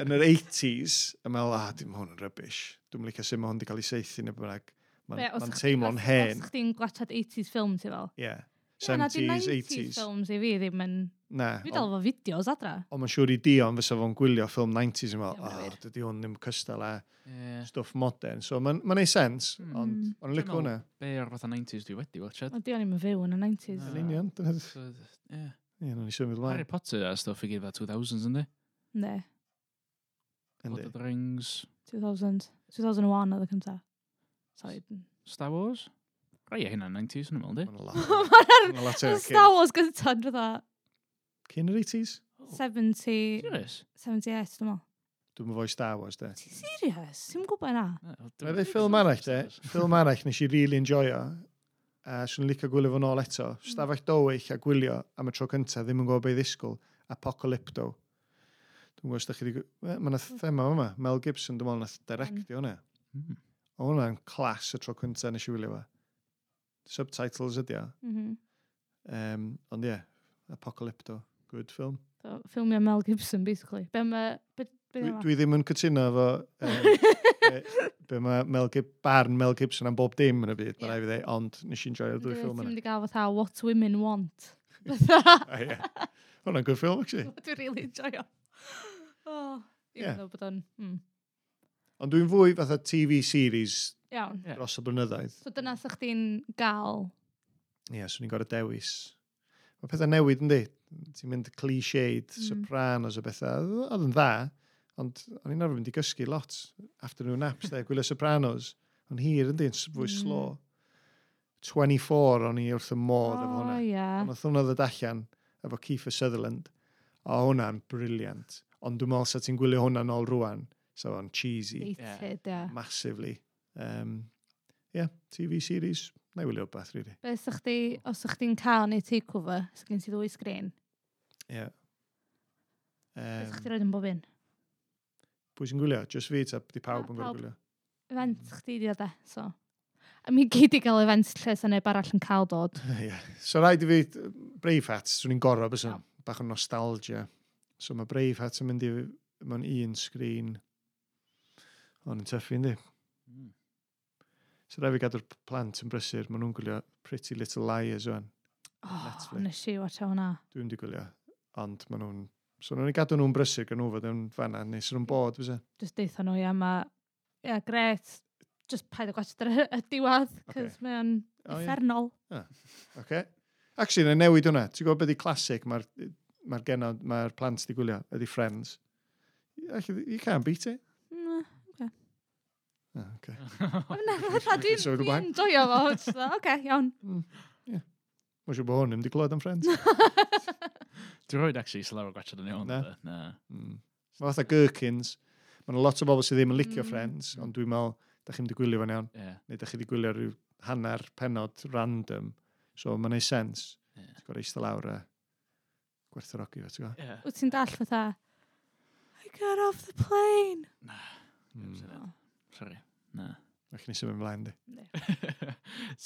yn yr 80s, a meddwl, ah, dim hwn yn rybys. Dwi'n licio sut mae hwn wedi cael ei seithi neu bynnag. Mae'n teimlo'n hen. Os chdi'n gwachad 80s ffilm, ti fel? Ie. Yeah. 70s, 80s. films i fi ddim yn... Na. Fi dal fo fideos adra. Ond mae'n siŵr i Dion fysa fo'n gwylio ffilm 90s yn fel, oh, dydy hwn ddim cystal a yeah. stwff modern. So mae'n ma neud sens, mm. ond o'n licio hwnna. Be ar fatha 90s dwi wedi watchad. Ond Dion ddim yn fyw yn y 90s. Yn union. Ie. Ie, nhw'n i symud mlaen. Harry Potter a stwff i gyd fa 2000s, ynddi? Ne. Lord of the Rings. 2000. 2001 oedd y cyntaf. Soeden. Star Wars? Rai e hynna'n 90s yn ymwneud, di? Mae'n lot o... Star Wars gyntaf, dwi'n dda. Cyn yr 80s? 70... Serious? 78, dwi'n meddwl. Dwi'n meddwl Star Wars, de. Ti'n serious? Ti'n gwybod yna? Mae dweud ffilm arall, de. Ffilm arall nes i really enjoy o. A swn i'n licio gwylio fo'n ôl eto. Mm. Stafell dywyll a gwylio am y tro cyntaf, ddim yn gwybod beth ddisgwyl. Apocalypto. Dwi'n gwybod os da chi wedi... Mae yna thema yma. Mel Gibson, dwi'n meddwl, nath directio hwnna. Mm. O hwnna'n clas y tro cynta nes i wylio fe. Subtitles ydi o. Mm -hmm. um, ond ie, yeah, Apocalypto, good film. So, ffilmio Mel Gibson, basically. Be ma, be, be dwi, dwi ddim yn cytuno efo [LAUGHS] um, be, be ma Mel Gib, barn Mel Gibson am bob dim yn y byd, yeah. fi ddeu, ond nes i'n joio'r dwy ffilm yna. Dwi'n gael fatha What Women Want. oh, yeah. Hwna'n good film, actually. Dwi'n really enjoy o. Oh, even yeah. though bod o'n... Mm. Ond dwi'n fwy fatha TV series Iawn. dros y blynyddoedd. So dyna sa chdi'n gael. Ie, yeah, swn i'n gorau dewis. Mae pethau newid yn di. Ti'n mynd cliched, mm. sopranos o bethau. Oedd yn dda, ond o'n i'n arfer mynd i gysgu lot. Afternoon naps, de, gwylio sopranos. Ond hir yn di, fwy mm. slo. 24 o'n i wrth y modd oh, efo hwnna. Yeah. Ond oedd hwnna ddod allan efo Kiefer Sutherland. O, hwnna'n briliant. Ond dwi'n meddwl sa ti'n gwylio hwnna'n ôl rwan so on, cheesy. Dated, yeah. yeah. Massively. Um, yeah, TV series, na i wylio beth, really. Be, sych chi, os ych chi'n cael neu takeover, sych gen ti ddwy sgrin? Ie. Yeah. Um, Beth sych chi roed yn bob un? Pwy sy'n gwylio? Just fi, ta, di pawb yn gwylio? Event mm. sych di di de, so. A mi gyd i gael event lle sy'n neb arall yn cael dod. [LAUGHS] Yeah. So rhaid i fi, Braveheart, swn i'n gorau, bys no. bach o nostalgia. So mae Braveheart yn mynd i, mewn un sgrin, O'n yn tyffu, yndi. Mm. So rhaid fi gadw'r plant yn brysur, maen nhw'n gwylio Pretty Little Liars o'n. Oh, nes i watch hwnna. Dwi'n di gwylio, ond maen nhw'n... So nhw'n i gadw nhw'n brysur gan nhw fod yn fanna, nes nhw'n bod, fysa? Just deitha nhw, ia, ma... Ia, gret, just paid o gwachod y diwad, cos okay. mae o'n oh, effernol. Yeah. Ah, okay. Actually, na newid hwnna. Ti'n gwybod beth i clasic mae'r ma genod, mae'r plant di gwylio, ydi Friends. Actually, you can't beat it. Oh, okay. [LAUGHS] Na, dwi'n so, dwi'n dwyo fo. Oce, iawn. Hmm, Mae siw bod hwn ddim di clywed am Friends. [LAUGHS] Dwi'n rhoi'n actually slawr o gwachod yn ei hwn. Na. Hmm. Mae fatha Gherkins. Mae yna lot o bobl sydd ddim yn licio mm. Friends, ond dwi'n meddwl, da chi'n di gwylio fan iawn. Yeah. Neu da chi wedi gwylio rhyw hanner penod random. So mae'n ei sens. Yeah. Ti'n gwrdd eistedd lawr a gwerthorogi fe, ti'n gwybod? Yeah. Wyt ti'n dall fatha, I got off the plane. Na. Mm. Sorry. Na. Ac ni sy'n mynd di.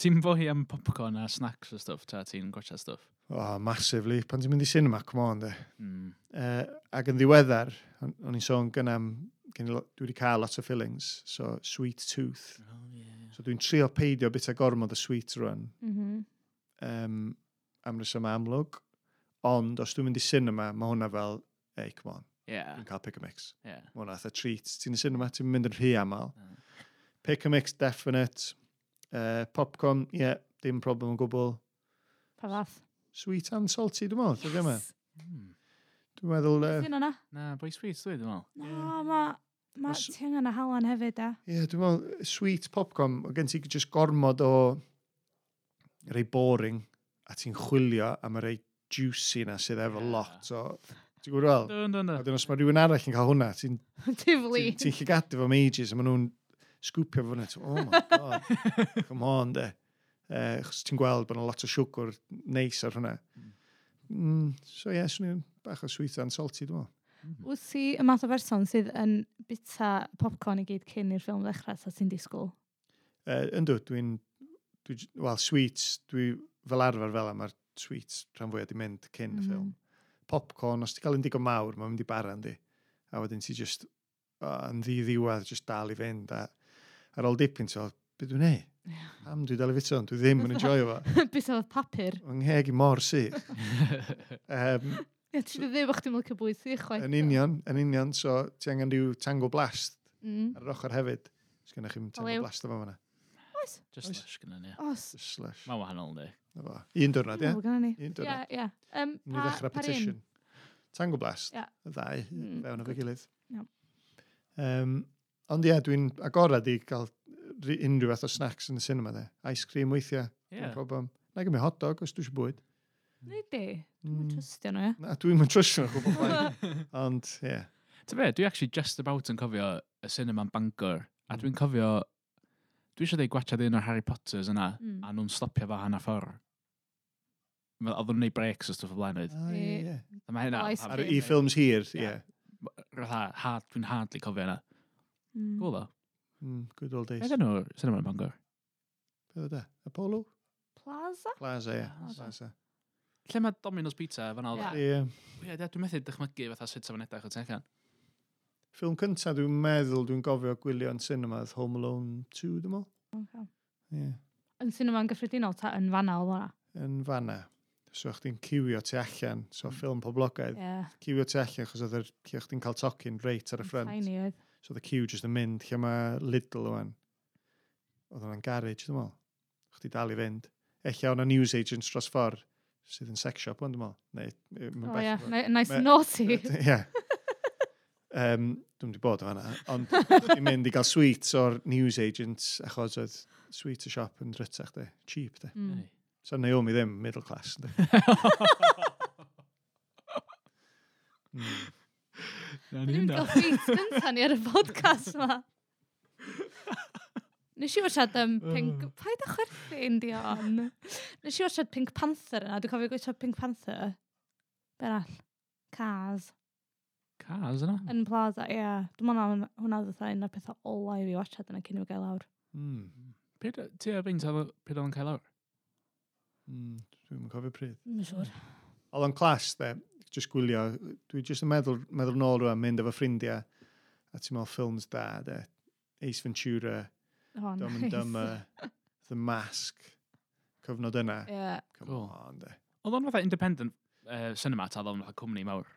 ti'n bohi am popcorn a snacks a stuff, ta ti'n gwacha stuff? O, oh, massively. Pan ti'n mynd i cinema, come on, di. Mm. Uh, eh, ac yn ddiweddar, o'n i'n sôn gyna gen i, dwi wedi cael lot o fillings, so sweet tooth. Oh, yeah. So dwi'n trio peidio bit a gormod o sweet run. Mm -hmm. um, am reswm amlwg. Ond, os dwi'n mynd i cinema, mae hwnna fel, hey, come on. Yeah. Dwi'n cael pick a mix. Yeah. Mae hwnna, a treat. Ti'n y cinema, ti'n mynd yn rhy aml. Yeah. Pick a mix, definite. Uh, popcorn, ie, yeah, dim problem o gwbl. Pa fath? Sweet and salty, dwi'n meddwl. Yes. Dwi'n meddwl. Dwi'n meddwl... Uh, Dwi'n yna? Na, boi sweet, dwi'n meddwl. No, ma... Ma ti angen y halan hefyd, da. Ie, yeah, dwi'n meddwl, sweet popcorn, o gen ti just gormod o rei boring, a ti'n chwilio am y rei juicy na sydd efo yeah. lot o... Ti'n gwybod fel? Dyn, dyn, dyn. A dyn os mae rhywun arall yn cael hwnna, ti'n... [LAUGHS] Tifli. Ti'n llygadu fo am ages, a maen nhw'n sgwpio fyny. Oh my god, [LAUGHS] come on de. Eh, uh, chos ti'n gweld bod yna lot o siwgr neis ar hwnna. Mm, so ie, yeah, swn i'n bach o sweet and salty, dwi'n meddwl. Mm-hmm. Wyt ti y math o berson sydd yn bita popcorn i gyd cyn i'r ffilm ddechrau sa ti'n disgwyl? Uh, yndw, dwi'n... Dwi, Wel, sweets, dwi fel arfer fel am ar sweets rhan fwyaf di mynd cyn mm -hmm. y mm-hmm. ffilm. Popcorn, os ti'n cael un digon mawr, mae'n mynd i bara yndi. A wedyn ti just, yn ddi ddiwedd, just dal i fynd. A ar ôl dipyn, ti'n meddwl, beth dwi'n ei? Am dwi dal i fito, dwi ddim yn enjoy fo. [LAUGHS] Bys oedd papur. Yng ngheg i mor sych. um, [LAUGHS] Ie, ti ddim o'ch ti'n lycio bwyd sy'ch chwaith. Yn union, yn union, so ti angen rhyw tango blast mm. ar yr ochr hefyd. Os gennych chi'n tango Olew. blast efo fanna. Oes? Just Oes. slush gyda ni. Os. Just slush. Mae'n wahanol ni. Na fo. Un diwrnod, ie? Un diwrnod. Ie, ie. Ni pa, ddechrau petition. Tango blast. Yeah. Y ddau, mm. fewn o'r gilydd. No. Um, Ond ie, dwi'n agorad i cael unrhyw fath o snacks yn y cinema dde. Ice cream weithiau. Yeah. Problem. Na gymryd hot dog os dwi eisiau bwyd. Nid di. Dwi'n mm. trystio nhw, ie? Na, dwi'n mynd trystio nhw gwbl ffain. [LAUGHS] Ond, ie. Yeah. Ta fe, dwi actually just about yn cofio y cinema'n Bangor, a dwi'n mm. cofio, dwi eisiau dweud gwachad un o'r Harry Potters yna, mm. a nhw'n stopio fo hanner ffordd. Oedden nhw'n gwneud breaks o stwff o blaenwyd. Oh, yeah. Mae hynna... Ar i ffilms hir, ie. Dwi'n hardly cofio yna. Mm. Cool, dda. Mm, good old days. Ega nhw cinema yn Bangor. Beth oedd e? Apollo? Plaza? Plaza, ie. Plaza. Plaza. Lle mae Domino's Pizza fan alda? Ie. Yeah. Ie, yeah. dwi'n methu dychmygu fatha sut sa'n edrych o ti'n Ffilm cyntaf dwi'n meddwl dwi'n gofio gwylio yn cinema oedd Home Alone 2, dwi'n meddwl. Okay. Ie. Yn cinema yn gyffredinol ta yn fanna oedd hwnna? Yn fanna. So o'ch ti'n cywio tu allan, so hmm. ffilm poblogaidd, Ie. cywio tu allan, chos oedd chdi'n cael tocyn reit ar y ffrant. Tiny oedd. So the queue just yn mynd lle mae Lidl o'n. Oedd o'n garage, dwi'n meddwl. Chdi dal i fynd. Ella o'n news agents dros ffordd sydd yn sex shop, ond dwi'n meddwl. Neu, o oh, yeah. nice ma, naughty. Ie. Yeah. um, dwi'n di bod o fanna, ond dwi'n mynd i gael sweets o'r news agents, achos oedd sweet y siop yn drytach, de. Cheap, de. Mm. So Naomi ddim, middle class. [LAUGHS] Dwi'n mynd gael ffeit gyntaf ni ar y podcast yma. [LAUGHS] Nes i wachad um, Pink... Paid a chwerthin, Dion. Nes i wachad Pink Panther yna. Dwi'n cofio gweithio Pink Panther. Berall. Cars. Cars yna? Yn plaza, ie. Yeah. Dwi'n mynd hwnna dda un o'r pethau ola i fi wachad yna cyn i fi gael lawr. Mm. Pryd, ti a fi'n tafod pryd oedd hmm, yn cael awr? Mm, dwi'n cofio pryd. Mae'n siŵr. Oedd o'n clash, dde just gwylio, dwi just yn meddwl, meddwl nôl rwy'n mynd efo ffrindiau, a ti'n meddwl ffilms da, de, Ace Ventura, oh, Dumb nice. and Dumber, The Mask, cyfnod yna. Yeah. Come cool. on, de. Oedd o'n fatha independent uh, cinema ta, oedd o'n fatha cwmni mawr?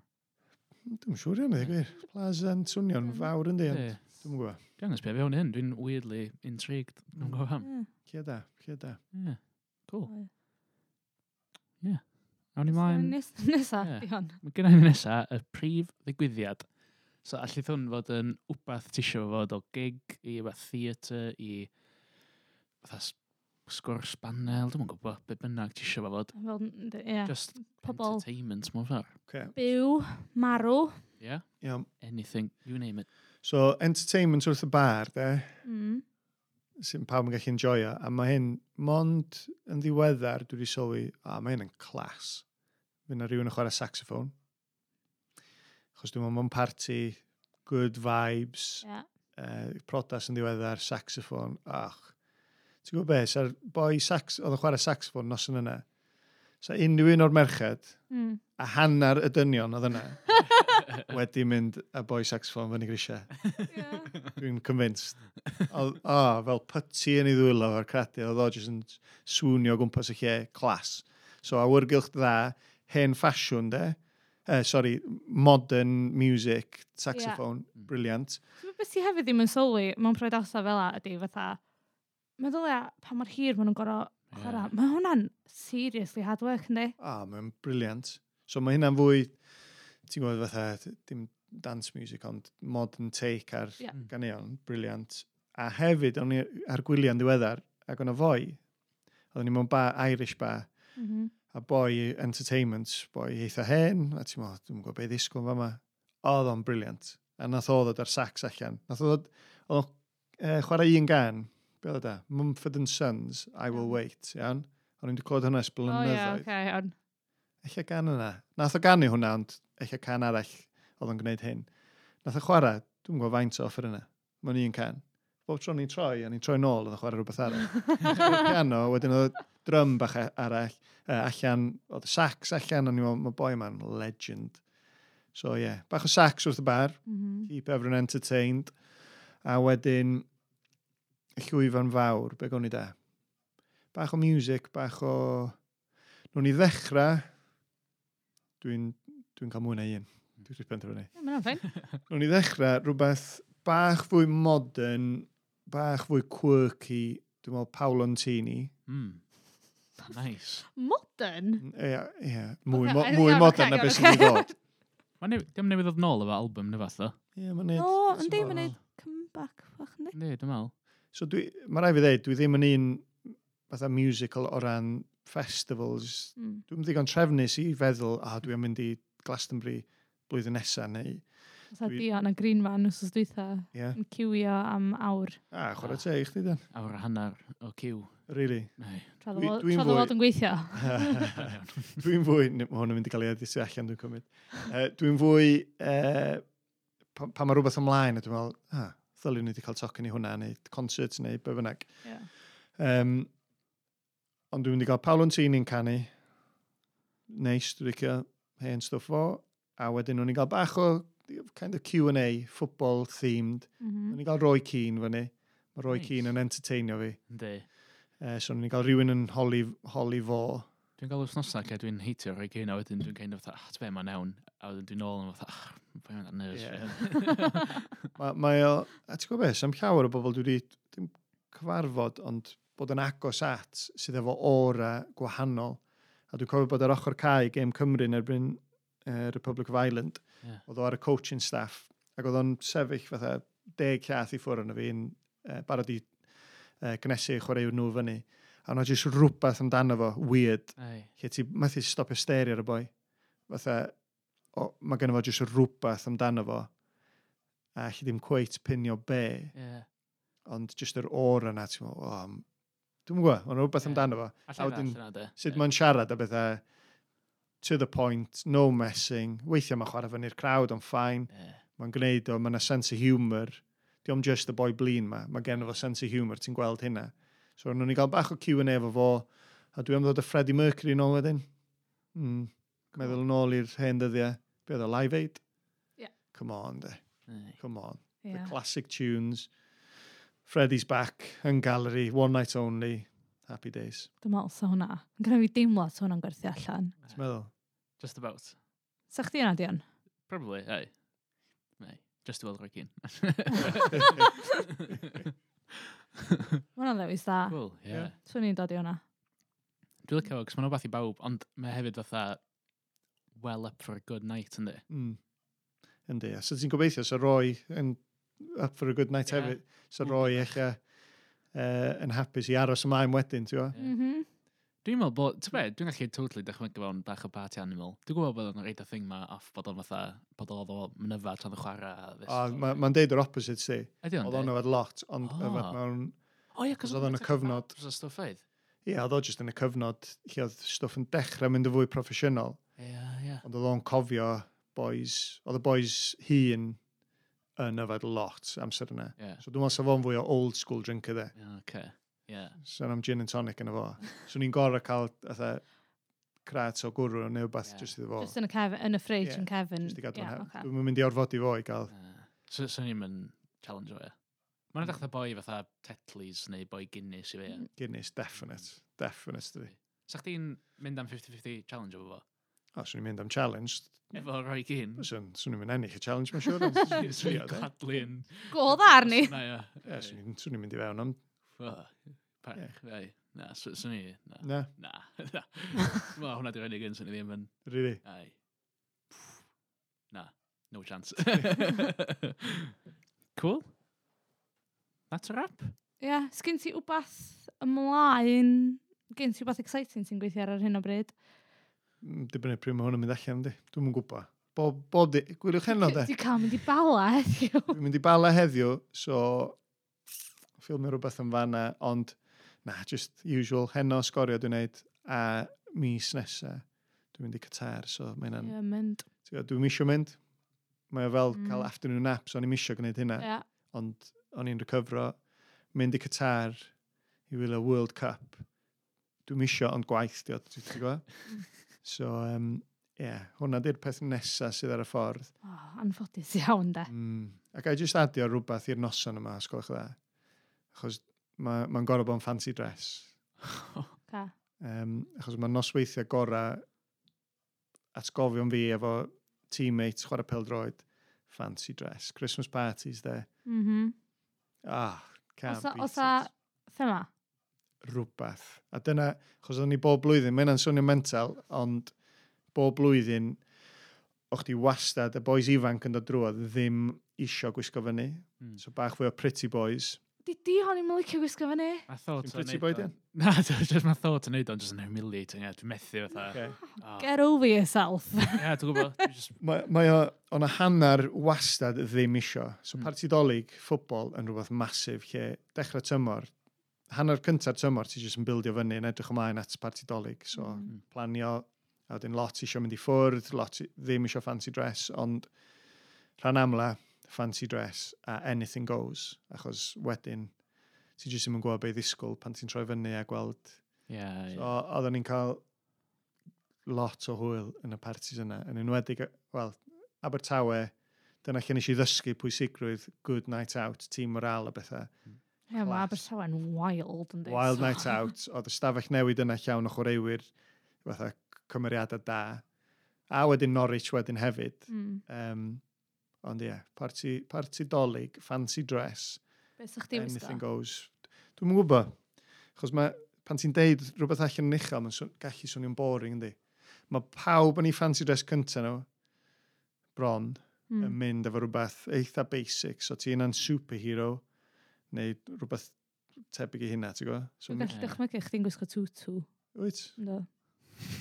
Hmm, dwi'n siŵr iawn, eich gwir. Plaza'n swnio'n fawr yn di, ond dwi'n gwybod. Dwi'n gwybod beth fewn hyn, dwi'n weirdly intrigued. Dwi'n gwybod ham. Cia da, cia da. Yeah. Cool. Yeah. Awn ni mlaen. Nes, [LAUGHS] nesa, yeah. di. Mae gen i nesa y prif ddigwyddiad. So, allith hwn fod yn wbath ti eisiau fod o gig i wbath theatr i fatha sgwrs banel, dwi'n gwybod be bynnag ti eisiau fod. Fel, yeah. Just Pobl. entertainment, mor fawr. Okay. Byw, marw. Yeah. yeah. Anything, you name it. So, entertainment wrth y bar, de. Mm sy'n pawb yn gallu enjoyo. A mae hyn, mond yn ddiweddar, dwi wedi sylwi, a mae hyn yn clas. Fy na rhywun yn chwarae saxophone. Chos dwi'n meddwl, mae'n party, good vibes, yeah. uh, prodas yn ddiweddar, saxophone, ach. Ti'n gwybod beth, sa'r boi sax, oedd yn chwarae saxophone nos yn yna, So unrhyw un o'r merched, mm. a hanner y dynion oedd yna, [LAUGHS] wedi mynd a boi saxophone fyny grisiau. Yeah. Dwi'n convinced. O, o, fel putty yn ei ddwylo o'r cradu, oedd o jyst yn swnio gwmpas y lle clas. So awyrgylch dda, hen ffasiwn de, eh, uh, sorry, modern music, saxophone, yeah. Hmm. briliant. So, beth sy'n hefyd ddim yn sylwi mewn proedasau fel a ydy, fatha, meddwl ia, pa mor hir maen nhw'n gorau chwarae. Yeah. Mae hwnna'n seriously hard work, ynddi? A, ah, mae'n briliant. So mae hynna'n fwy, ti'n gwybod fatha, dim dance music, ond modern take ar yeah. Mm. ganeuon, briliant. A hefyd, o'n i ar gwyliau'n ddiweddar, ac o'n o foi, oedden ni mewn ba, Irish bar, mm -hmm. a boi entertainment, boi eitha hen, a ti'n mo, dwi'n gwybod beth ddisgwyl fa ma. Oedd o'n briliant. A nath o ddod ar sax allan. Nath o ddod, oedd o'n uh, chwarae un gan, be oedd e? Mumford and Sons, I Will Wait, iawn? O'n i'n clywed hwnna ysbl yn oh, yeah, okay, iawn. Eich gan yna. Nath o ganu hwnna, ond eich can arall oedd yn gwneud hyn. Nath o chwarae, dwi'n gwybod faint o offer yna. Mae'n un can. Bob tro ni'n troi, a ni'n troi nôl, oedd o chwarae rhywbeth arall. piano, wedyn oedd drum bach arall, uh, allan, oedd sax allan, o'n i'n meddwl, mae boi yma'n legend. So ie, yeah, bach o sax wrth y bar, mm -hmm. keep everyone entertained. A wedyn, y llwyfan fawr, be go'n i da. Bach o music, bach o... Nw'n i ddechrau, dwi'n dwi cael mwy na un. Dwi'n rhywbeth penderfynu. Mae'n ffain. [LAUGHS] Nw'n i ddechrau rhywbeth bach fwy modern, bach fwy quirky, dwi'n meddwl Paolo Antini. Mm. Nice. Modern? Ie, yeah, ie. Yeah. Mwy, okay, mo mwy modern na beth sy'n ei ddod. [LAUGHS] Mae'n newydd ddod nôl efo album neu fath o. Ie, mae'n neud. O, yndi, mae'n neud comeback fach, yndi? Yndi, dwi'n meddwl. So dwi, mae rai fi ddeud, dwi ddim yn un fatha musical o ran festivals. Mm. Dwi'n ddigon trefnus i feddwl, a oh, dwi am mynd i Glastonbury blwyddyn nesaf, neu... Fatha dwi... Dion a Greenman wrth os dwytha yeah. yn cywio am awr. A, chwarae te i chdi, Dan. Awr a hanner o cyw. Really? Nei. Tra ddod yn gweithio. [LAUGHS] [LAUGHS] dwi'n fwy... Mae hwn yn mynd i gael ei edrych allan, dwi'n cymryd. Uh, dwi'n fwy... Uh, pa, pa mae rhywbeth ymlaen, a dwi'n meddwl, ah, ddylwn ni wedi cael tocyn i hwnna, neu concert, neu be bynnag. Yeah. Um, ond dwi'n mynd wedi cael Paolo Antini'n canu, neis, dwi'n licio hen stwff fo, a wedyn nhw'n i gael bach o kind of Q&A, football themed. Mm -hmm. i gael Roy Keane fyny. Mae Roy nice. Keane yn entertainio fi. Ynddi. Uh, eh, so nhw'n i gael rhywun yn holi, holi fo. Dwi'n gael wthnosau lle dwi'n heitio rhoi gyn, a wedyn dwi'n kind of fatha, ah, fe mae'n newn, A wedyn dwi'n ôl yn fatha, ah, fe mae'n nervous. Yeah. [LAUGHS] mae, mae o, a ti'n gwybod beth, am llawer o bobl dwi wedi, dim cyfarfod, ond bod yn agos at sydd efo ora gwahanol. A dwi'n cofio bod ar ochr cae Gêm Cymru yn erbyn uh, Republic of Ireland. Yeah. Oedd o ar y coaching staff. Ac oedd o'n sefyll fatha deg llath i ffwrdd yn y fi'n uh, barod i uh, cynnesu chwaraewr nhw fyny a yna jyst rhywbeth amdano fo, weird. Lle ti, methu stopio steri ar y boi. Fatha, o, mae gen fo jyst rhywbeth amdano fo, a lle ddim cweit pinio be. Yeah. Ond jyst yr or yna, ti'n meddwl, o, oh, dwi'n gwybod, mae'n rhywbeth yeah. amdano fo. A wedyn, sut yeah. mae'n siarad a bethau, to the point, no messing, weithiau mae'n chwarae fyny'r crowd, ond ffain. Yeah. Mae'n gwneud o, mae'n a sense of humour. Diolch just y boi blin ma, mae gen fo sense of humour, ti'n gweld hynna. Yeah So, nhw'n ni gael bach o Q&A efo fo, a dwi am ddod y Freddie Mercury yn ôl wedyn. Mm. Cool. Meddwl yn ôl i'r hen dyddiau. Be oedd o, Live Aid? Yeah. Come on, de. Right. Come on. Yeah. The classic tunes. Freddie's back, yn gallery, one night only, happy days. Dwi'n meddwl sa hwnna. Yn gyda fi deimlad sa hwnna'n gwerthu allan. Ti'n meddwl? Just about. Sa chdi yna, Dion? Probably, ei. Ei. Just i weld rhaid cyn mae [LAUGHS] hwnna'n ddewis dda. Cool, ie. Yeah. Swn i'n dod i hwnna. Dwi'n licio, cos mae'n rhywbeth i bawb, ond mae hefyd fatha well up for a good night, yndi? Mm. Yndi, a so ti'n gobeithio, so roi yn up for a good night yeah. hefyd, so roi eich uh, yn hapus i aros ymlaen wedyn, ti'n gwybod? Yeah. Mm -hmm. Dwi'n meddwl bod, ti'n hmm. meddwl, dwi'n gallu totally dychmygu fewn bach o party animal. Dwi'n gwybod bod o'n reid o thing ma off bod o'n fatha, bod o'n o mynyfa tan y chwarae. O, ma'n ma deud yr opposite si. Ydy o'n deud? Oedd o'n yfed lot, ond yfed mewn... O ie, cos oedd o'n y cyfnod... Oedd o'n stwff oedd? Ie, oedd o jyst yn y cyfnod lle oedd stwff yn dechrau mynd yn fwy proffesiynol. Ie, ie. Ond oedd o'n cofio boys, oedd y boys hun yn yfed lot amser yna. Yeah. So dwi'n meddwl sef o'n fwy o old school drinker dde. Ie, okay. Yeah. Sa'n am gin and tonic yn y fo. So ni'n gorau cael atha crats o gwrw neu beth yeah. jyst iddo fo. Just yn y, cef, yn y fridge yeah. yn cefn. Jyst i gadw yeah, okay. Dwi'n mynd i orfodi fo i gael. Uh, so, so ni'n mynd challenge o e. Mae'n hmm. edrych fatha boi fatha Tetleys neu boi Guinness i fe. Hmm. Guinness, definite. Definite, dydi. Sa chdi'n mynd am 50-50 challenge o fo? O, swn i'n mynd am challenge. Efo roi gyn? Swn swn i'n mynd ennill y challenge, mae'n siŵr. [LAUGHS] Swn i'n cadlu'n... Go ddar ni. Swn i'n mynd i fewn am Ah. Parch, ei. Na, swn i, na. Na. Na. [LAUGHS] na. Mae hwnna di'r unig un swn i ddim yn... Really? Ai. Na. No chance. [LAUGHS] [LAUGHS] cool. That's a wrap. Ie, yeah, sgyn ti wbath ymlaen? Gen ti wbath exciting ti'n gweithio ar hyn o bryd? Mm, dibynnu pryd mae hwn yn mynd allan, di. Dwi'n mynd gwybod. Bob, bob di, gwylwch heno, de. Dwi'n cael mynd i bala heddiw. Dwi'n mynd i bala heddiw, so ffilmio rhywbeth yn fanna, ond na, just usual, heno sgorio dwi'n neud, a mis nesa, dwi'n mynd i Qatar, so mae hynna'n... Ie, yeah, mynd. Dwi'n misio mynd, mae o fel mm. cael afternoon nap, so o'n i'n misio gwneud hynna, yeah. ond o'n i'n recovero, mynd i Qatar i wylio World Cup, dwi'n misio, ond gwaith, di o, ti'n gwybod? [LAUGHS] so, um, yeah, hwnna di'r peth nesa sydd ar y ffordd. O, oh, anffodus iawn, da. Mm. Ac a i jyst adio rhywbeth i'r noson yma, sgolch dda. Achos mae'n ma, gorau bod yn fancy dress. [LAUGHS] Ca. um, achos mae'n nosweithiau gorau atgofion fi efo teammates chwarae peldroed fancy dress, Christmas parties de. Mm -hmm. Ah, can't osa, beat osa, it. thema? Rwbeth. A dyna, chos o'n ni bob blwyddyn, mae hynna'n swnio mental, ond bob blwyddyn, o'ch di wastad, y boys ifanc yn dod drwodd, ddim isio gwisgo fyny. Mm. So bach fwy o pretty boys di, di hon i'n licio gwisgo fyny. Mae [LAUGHS] thought o'n pretty boy dyn? Na, just mae thought yn neud o'n just yn humiliating, ie. dwi'n methu fatha. Oh. Get over yourself. [LAUGHS] Ie, dwi'n gwybod. Mae o'n a hanner wastad ddim isio. So mm. partidolig, ffwbol, yn rhywbeth masif lle dechrau tymor, hanner cyntaf tymor ti jyst yn bildio fyny yn edrych ymlaen at partidolig. So mm. planio, a wedyn lot isio mynd i ffwrdd, lot ddim isio fancy dress, ond rhan amla, fancy dress a anything goes, achos wedyn ti jyst ddim yn gwybod beth ddisgwyl pan ti'n troi fyny a gweld... Yeah, so, yeah. Oedden ni'n cael lot o hwyl yn y parties yna, yn enwedig, wel, Abertawe, dyna lle nes i ddysgu pwysigrwydd good night out, team moral a bethau. Ie, yeah, mae Abertawe'n wild yn. Wild night out. [LAUGHS] Oedd y stafell newid yna llawn o chwaraewyr, fatha cymeriadau da. A wedyn Norwich wedyn hefyd. Mm. Um, Ond ie, yeah, party, party dolyg, fancy dress. Be sa'ch ti'n Anything goes. Dwi'n mwyn gwybod. Chos mae, pan ti'n deud rhywbeth allan yn uchel, mae'n gallu swnio'n boring, ynddi. Mae pawb yn ei fancy dress cynta nhw, bron, mm. yn hmm. mynd efo rhywbeth eitha basic. So ti'n an superhero, neu rhywbeth tebyg i hynna, ti'n gwybod? So, Dwi'n gallu dychmygu chdi'n gwisgo tutu. Wyt? Do.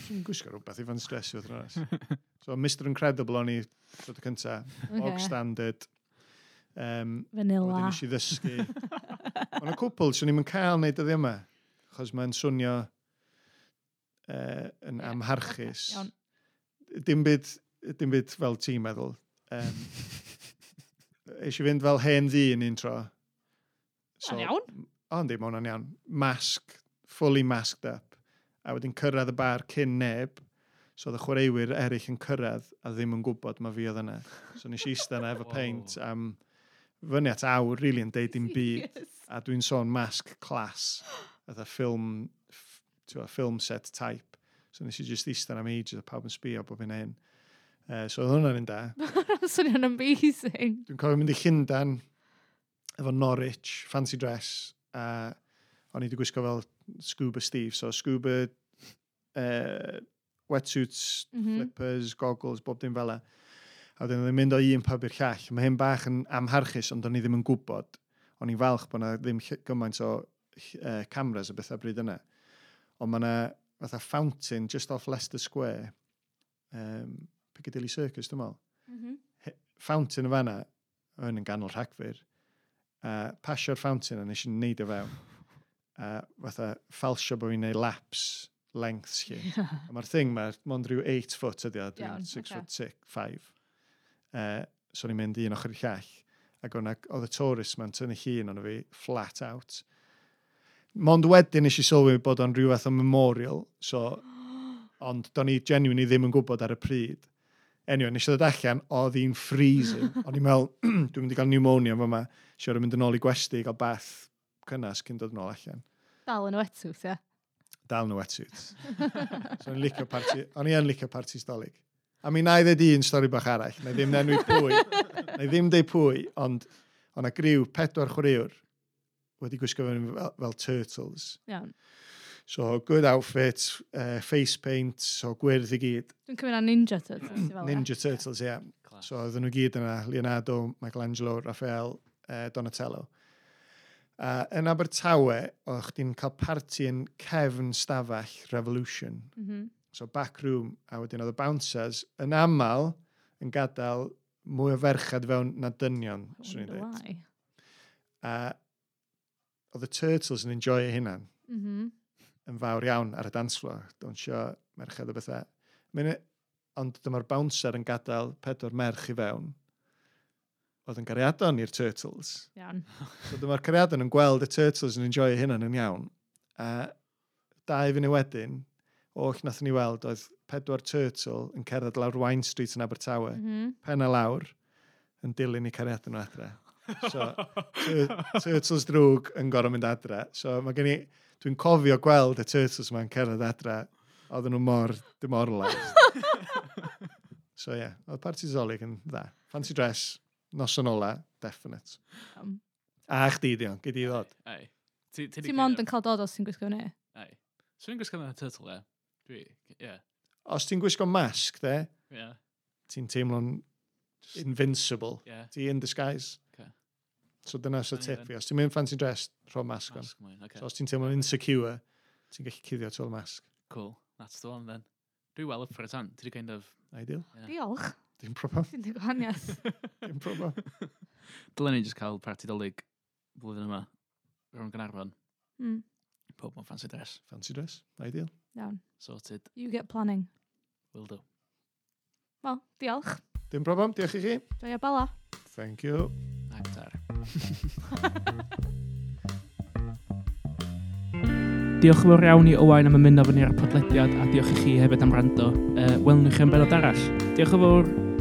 Ti'n gwisgo rhywbeth i fancy dress i fod yn [LAUGHS] So Mr Incredible o'n i dod y cynta. Okay. Og standard. Um, Vanilla. Wedyn nes i ddysgu. Ond y cwpl, swn i'n cael neud dyddi yma. Chos mae'n swnio uh, yn amharchus. Iawn. Dim byd, dim byd fel ti'n meddwl. Um, eisiau fynd fel hen ddi yn un tro. So, iawn. O, ynddi, mae hwnna'n iawn. Masg, fully masked up. A wedyn cyrraedd y bar cyn neb, So oedd y chwaraewyr eraill yn cyrraedd a ddim yn gwybod mae fi oedd yna. So nes i eistedd yna efo peint am fyny at awr, really, yn deud dim byd. A dwi'n sôn masg clas, oedd y ffilm, ffilm set type. So nes i just eistedd am ages a pawb yn sbio bob yn hyn. Uh, so oedd hwnna'n un da. [LAUGHS] Swnio'n amazing. Dwi'n cofio mynd i Llundan efo Norwich, fancy dress, a o'n i wedi gwisgo fel scuba Steve, so scuba uh, wetsuits, mm -hmm. flippers, goggles, bob dim fel e. A wedyn oedd yn mynd o un pub i'r llall. Mae hyn bach yn amharchus, ond o'n i ddim yn gwybod. O'n i'n falch bod yna ddim gymaint o uh, cameras o bethau bryd yna. Ond mae yna fatha fountain just off Leicester Square, um, Piccadilly Circus, dwi'n meddwl. Mm -hmm. Fountain y fanna, yn yn ganol rhagfyr, a pasio'r fountain a nes i'n neud o fewn. A fatha falsio bod fi'n neud laps lengths chi. [LAUGHS] Yeah. Mae'r thing ma, mond rhyw 8 foot ydi o, dwi'n 6 okay. foot 6, 5. Uh, so ni'n mynd un ochr i llall. Ac oedd y tourist ma'n tynnu llun ond fi flat out. Mond wedyn nes i sylwi bod o'n rhyw fath o memorial, so, [GASPS] ond do'n i genuinely ddim yn gwybod ar y pryd. Anyway, nes i ddod allan, oedd hi'n freezing. [LAUGHS] O'n i'n meddwl, [CLEARS THROAT] dwi'n mynd i gael pneumonia fo yma. Siwr yn mynd yn ôl i gwesti, i gael bath cynnas cyn dod yn ôl allan. Dal yn wetsuit, ie? Yeah dal nhw wetsuits. so, o'n licio parti, o'n i yn licio parti stolig. A mi na i ddweud un stori bach arall, na i ddim nenwi pwy, na i ddim deud pwy, ond o'na griw pedwar chwaraewr wedi gwisgo fel, fel turtles. Iawn. So, good outfit, uh, eh, face paint, so gwyrdd i gyd. Dwi'n cymryd na Ninja Turtles. ninja Turtles, ie. Yeah. So, oedden nhw gyd yna, Leonardo, Michelangelo, Raphael, uh, eh, Donatello. Uh, yn Abertawe, o'ch di'n cael parti yn cefn stafell Revolution. Mm -hmm. So back room, a wedyn oedd y bouncers yn aml yn gadael mwy o ferchad fewn na dynion, swn i'n dweud. A oedd y Turtles yn enjoy hynna hunan. Mm -hmm. Yn fawr iawn ar y dance floor. Don't sio merched o bethau. Mynd, ond dyma'r bouncer yn gadael pedwar merch i fewn oedd yn gariadon i'r Turtles. Iawn. [LAUGHS] so dyma'r cariadon yn gweld y Turtles yn enjoy hynna'n yn iawn. A dau fyny wedyn, oll nath ni weld oedd pedwar Turtle yn cerdded lawr Wine Street yn Abertawe, mm -hmm. pen a lawr, yn dilyn i cariadon nhw adre. So, [LAUGHS] Turtles drwg yn gorau mynd adre. So, mae gen i, dwi'n cofio gweld y Turtles yma'n cerdded adre, oedden nhw mor demoralised. [LAUGHS] so, ie, yeah, oedd parti Zolig yn dda. Fancy dress noson ola, definite. Um. A chdi, Dion, gyd i ddod. Ei. Ti'n mond yn cael dod os ti'n gwisgo hynny? Ei. So fi'n gwisgo hynny turtle, e? Dwi, ie. Os ti'n gwisgo masg, de? Ie. Ti'n teimlo'n invincible. Ie. Ti in disguise. Okay. So dyna sy'n tip fi. Os ti'n mynd fancy dress, rho masg on. Okay. So os ti'n teimlo'n insecure, ti'n gallu cuddio trwy'r masg. Cool. That's the one, then. Dwi well up for it, an? Ti'n kind of... Ideal. Yeah. Diolch. Dim problem. Dim dy gwahaniaeth. [LAUGHS] Dim problem. Dylen ni jyst cael parti dolyg blwyddyn yma. Rwy'n Gynarfon. Mm. Pob mewn fancy dress. Fancy dress. Ideal. Iawn. Sorted. You get planning. Will do. Wel, diolch. Dim problem. Diolch i chi. Joia bala. Thank you. Actar. [LAUGHS] diolch yn fawr iawn i Owain am ymuno fyny ar y podlediad a diolch i chi hefyd am rando. Uh, welwn ni chi yn benod arall. Diolch yn fawr.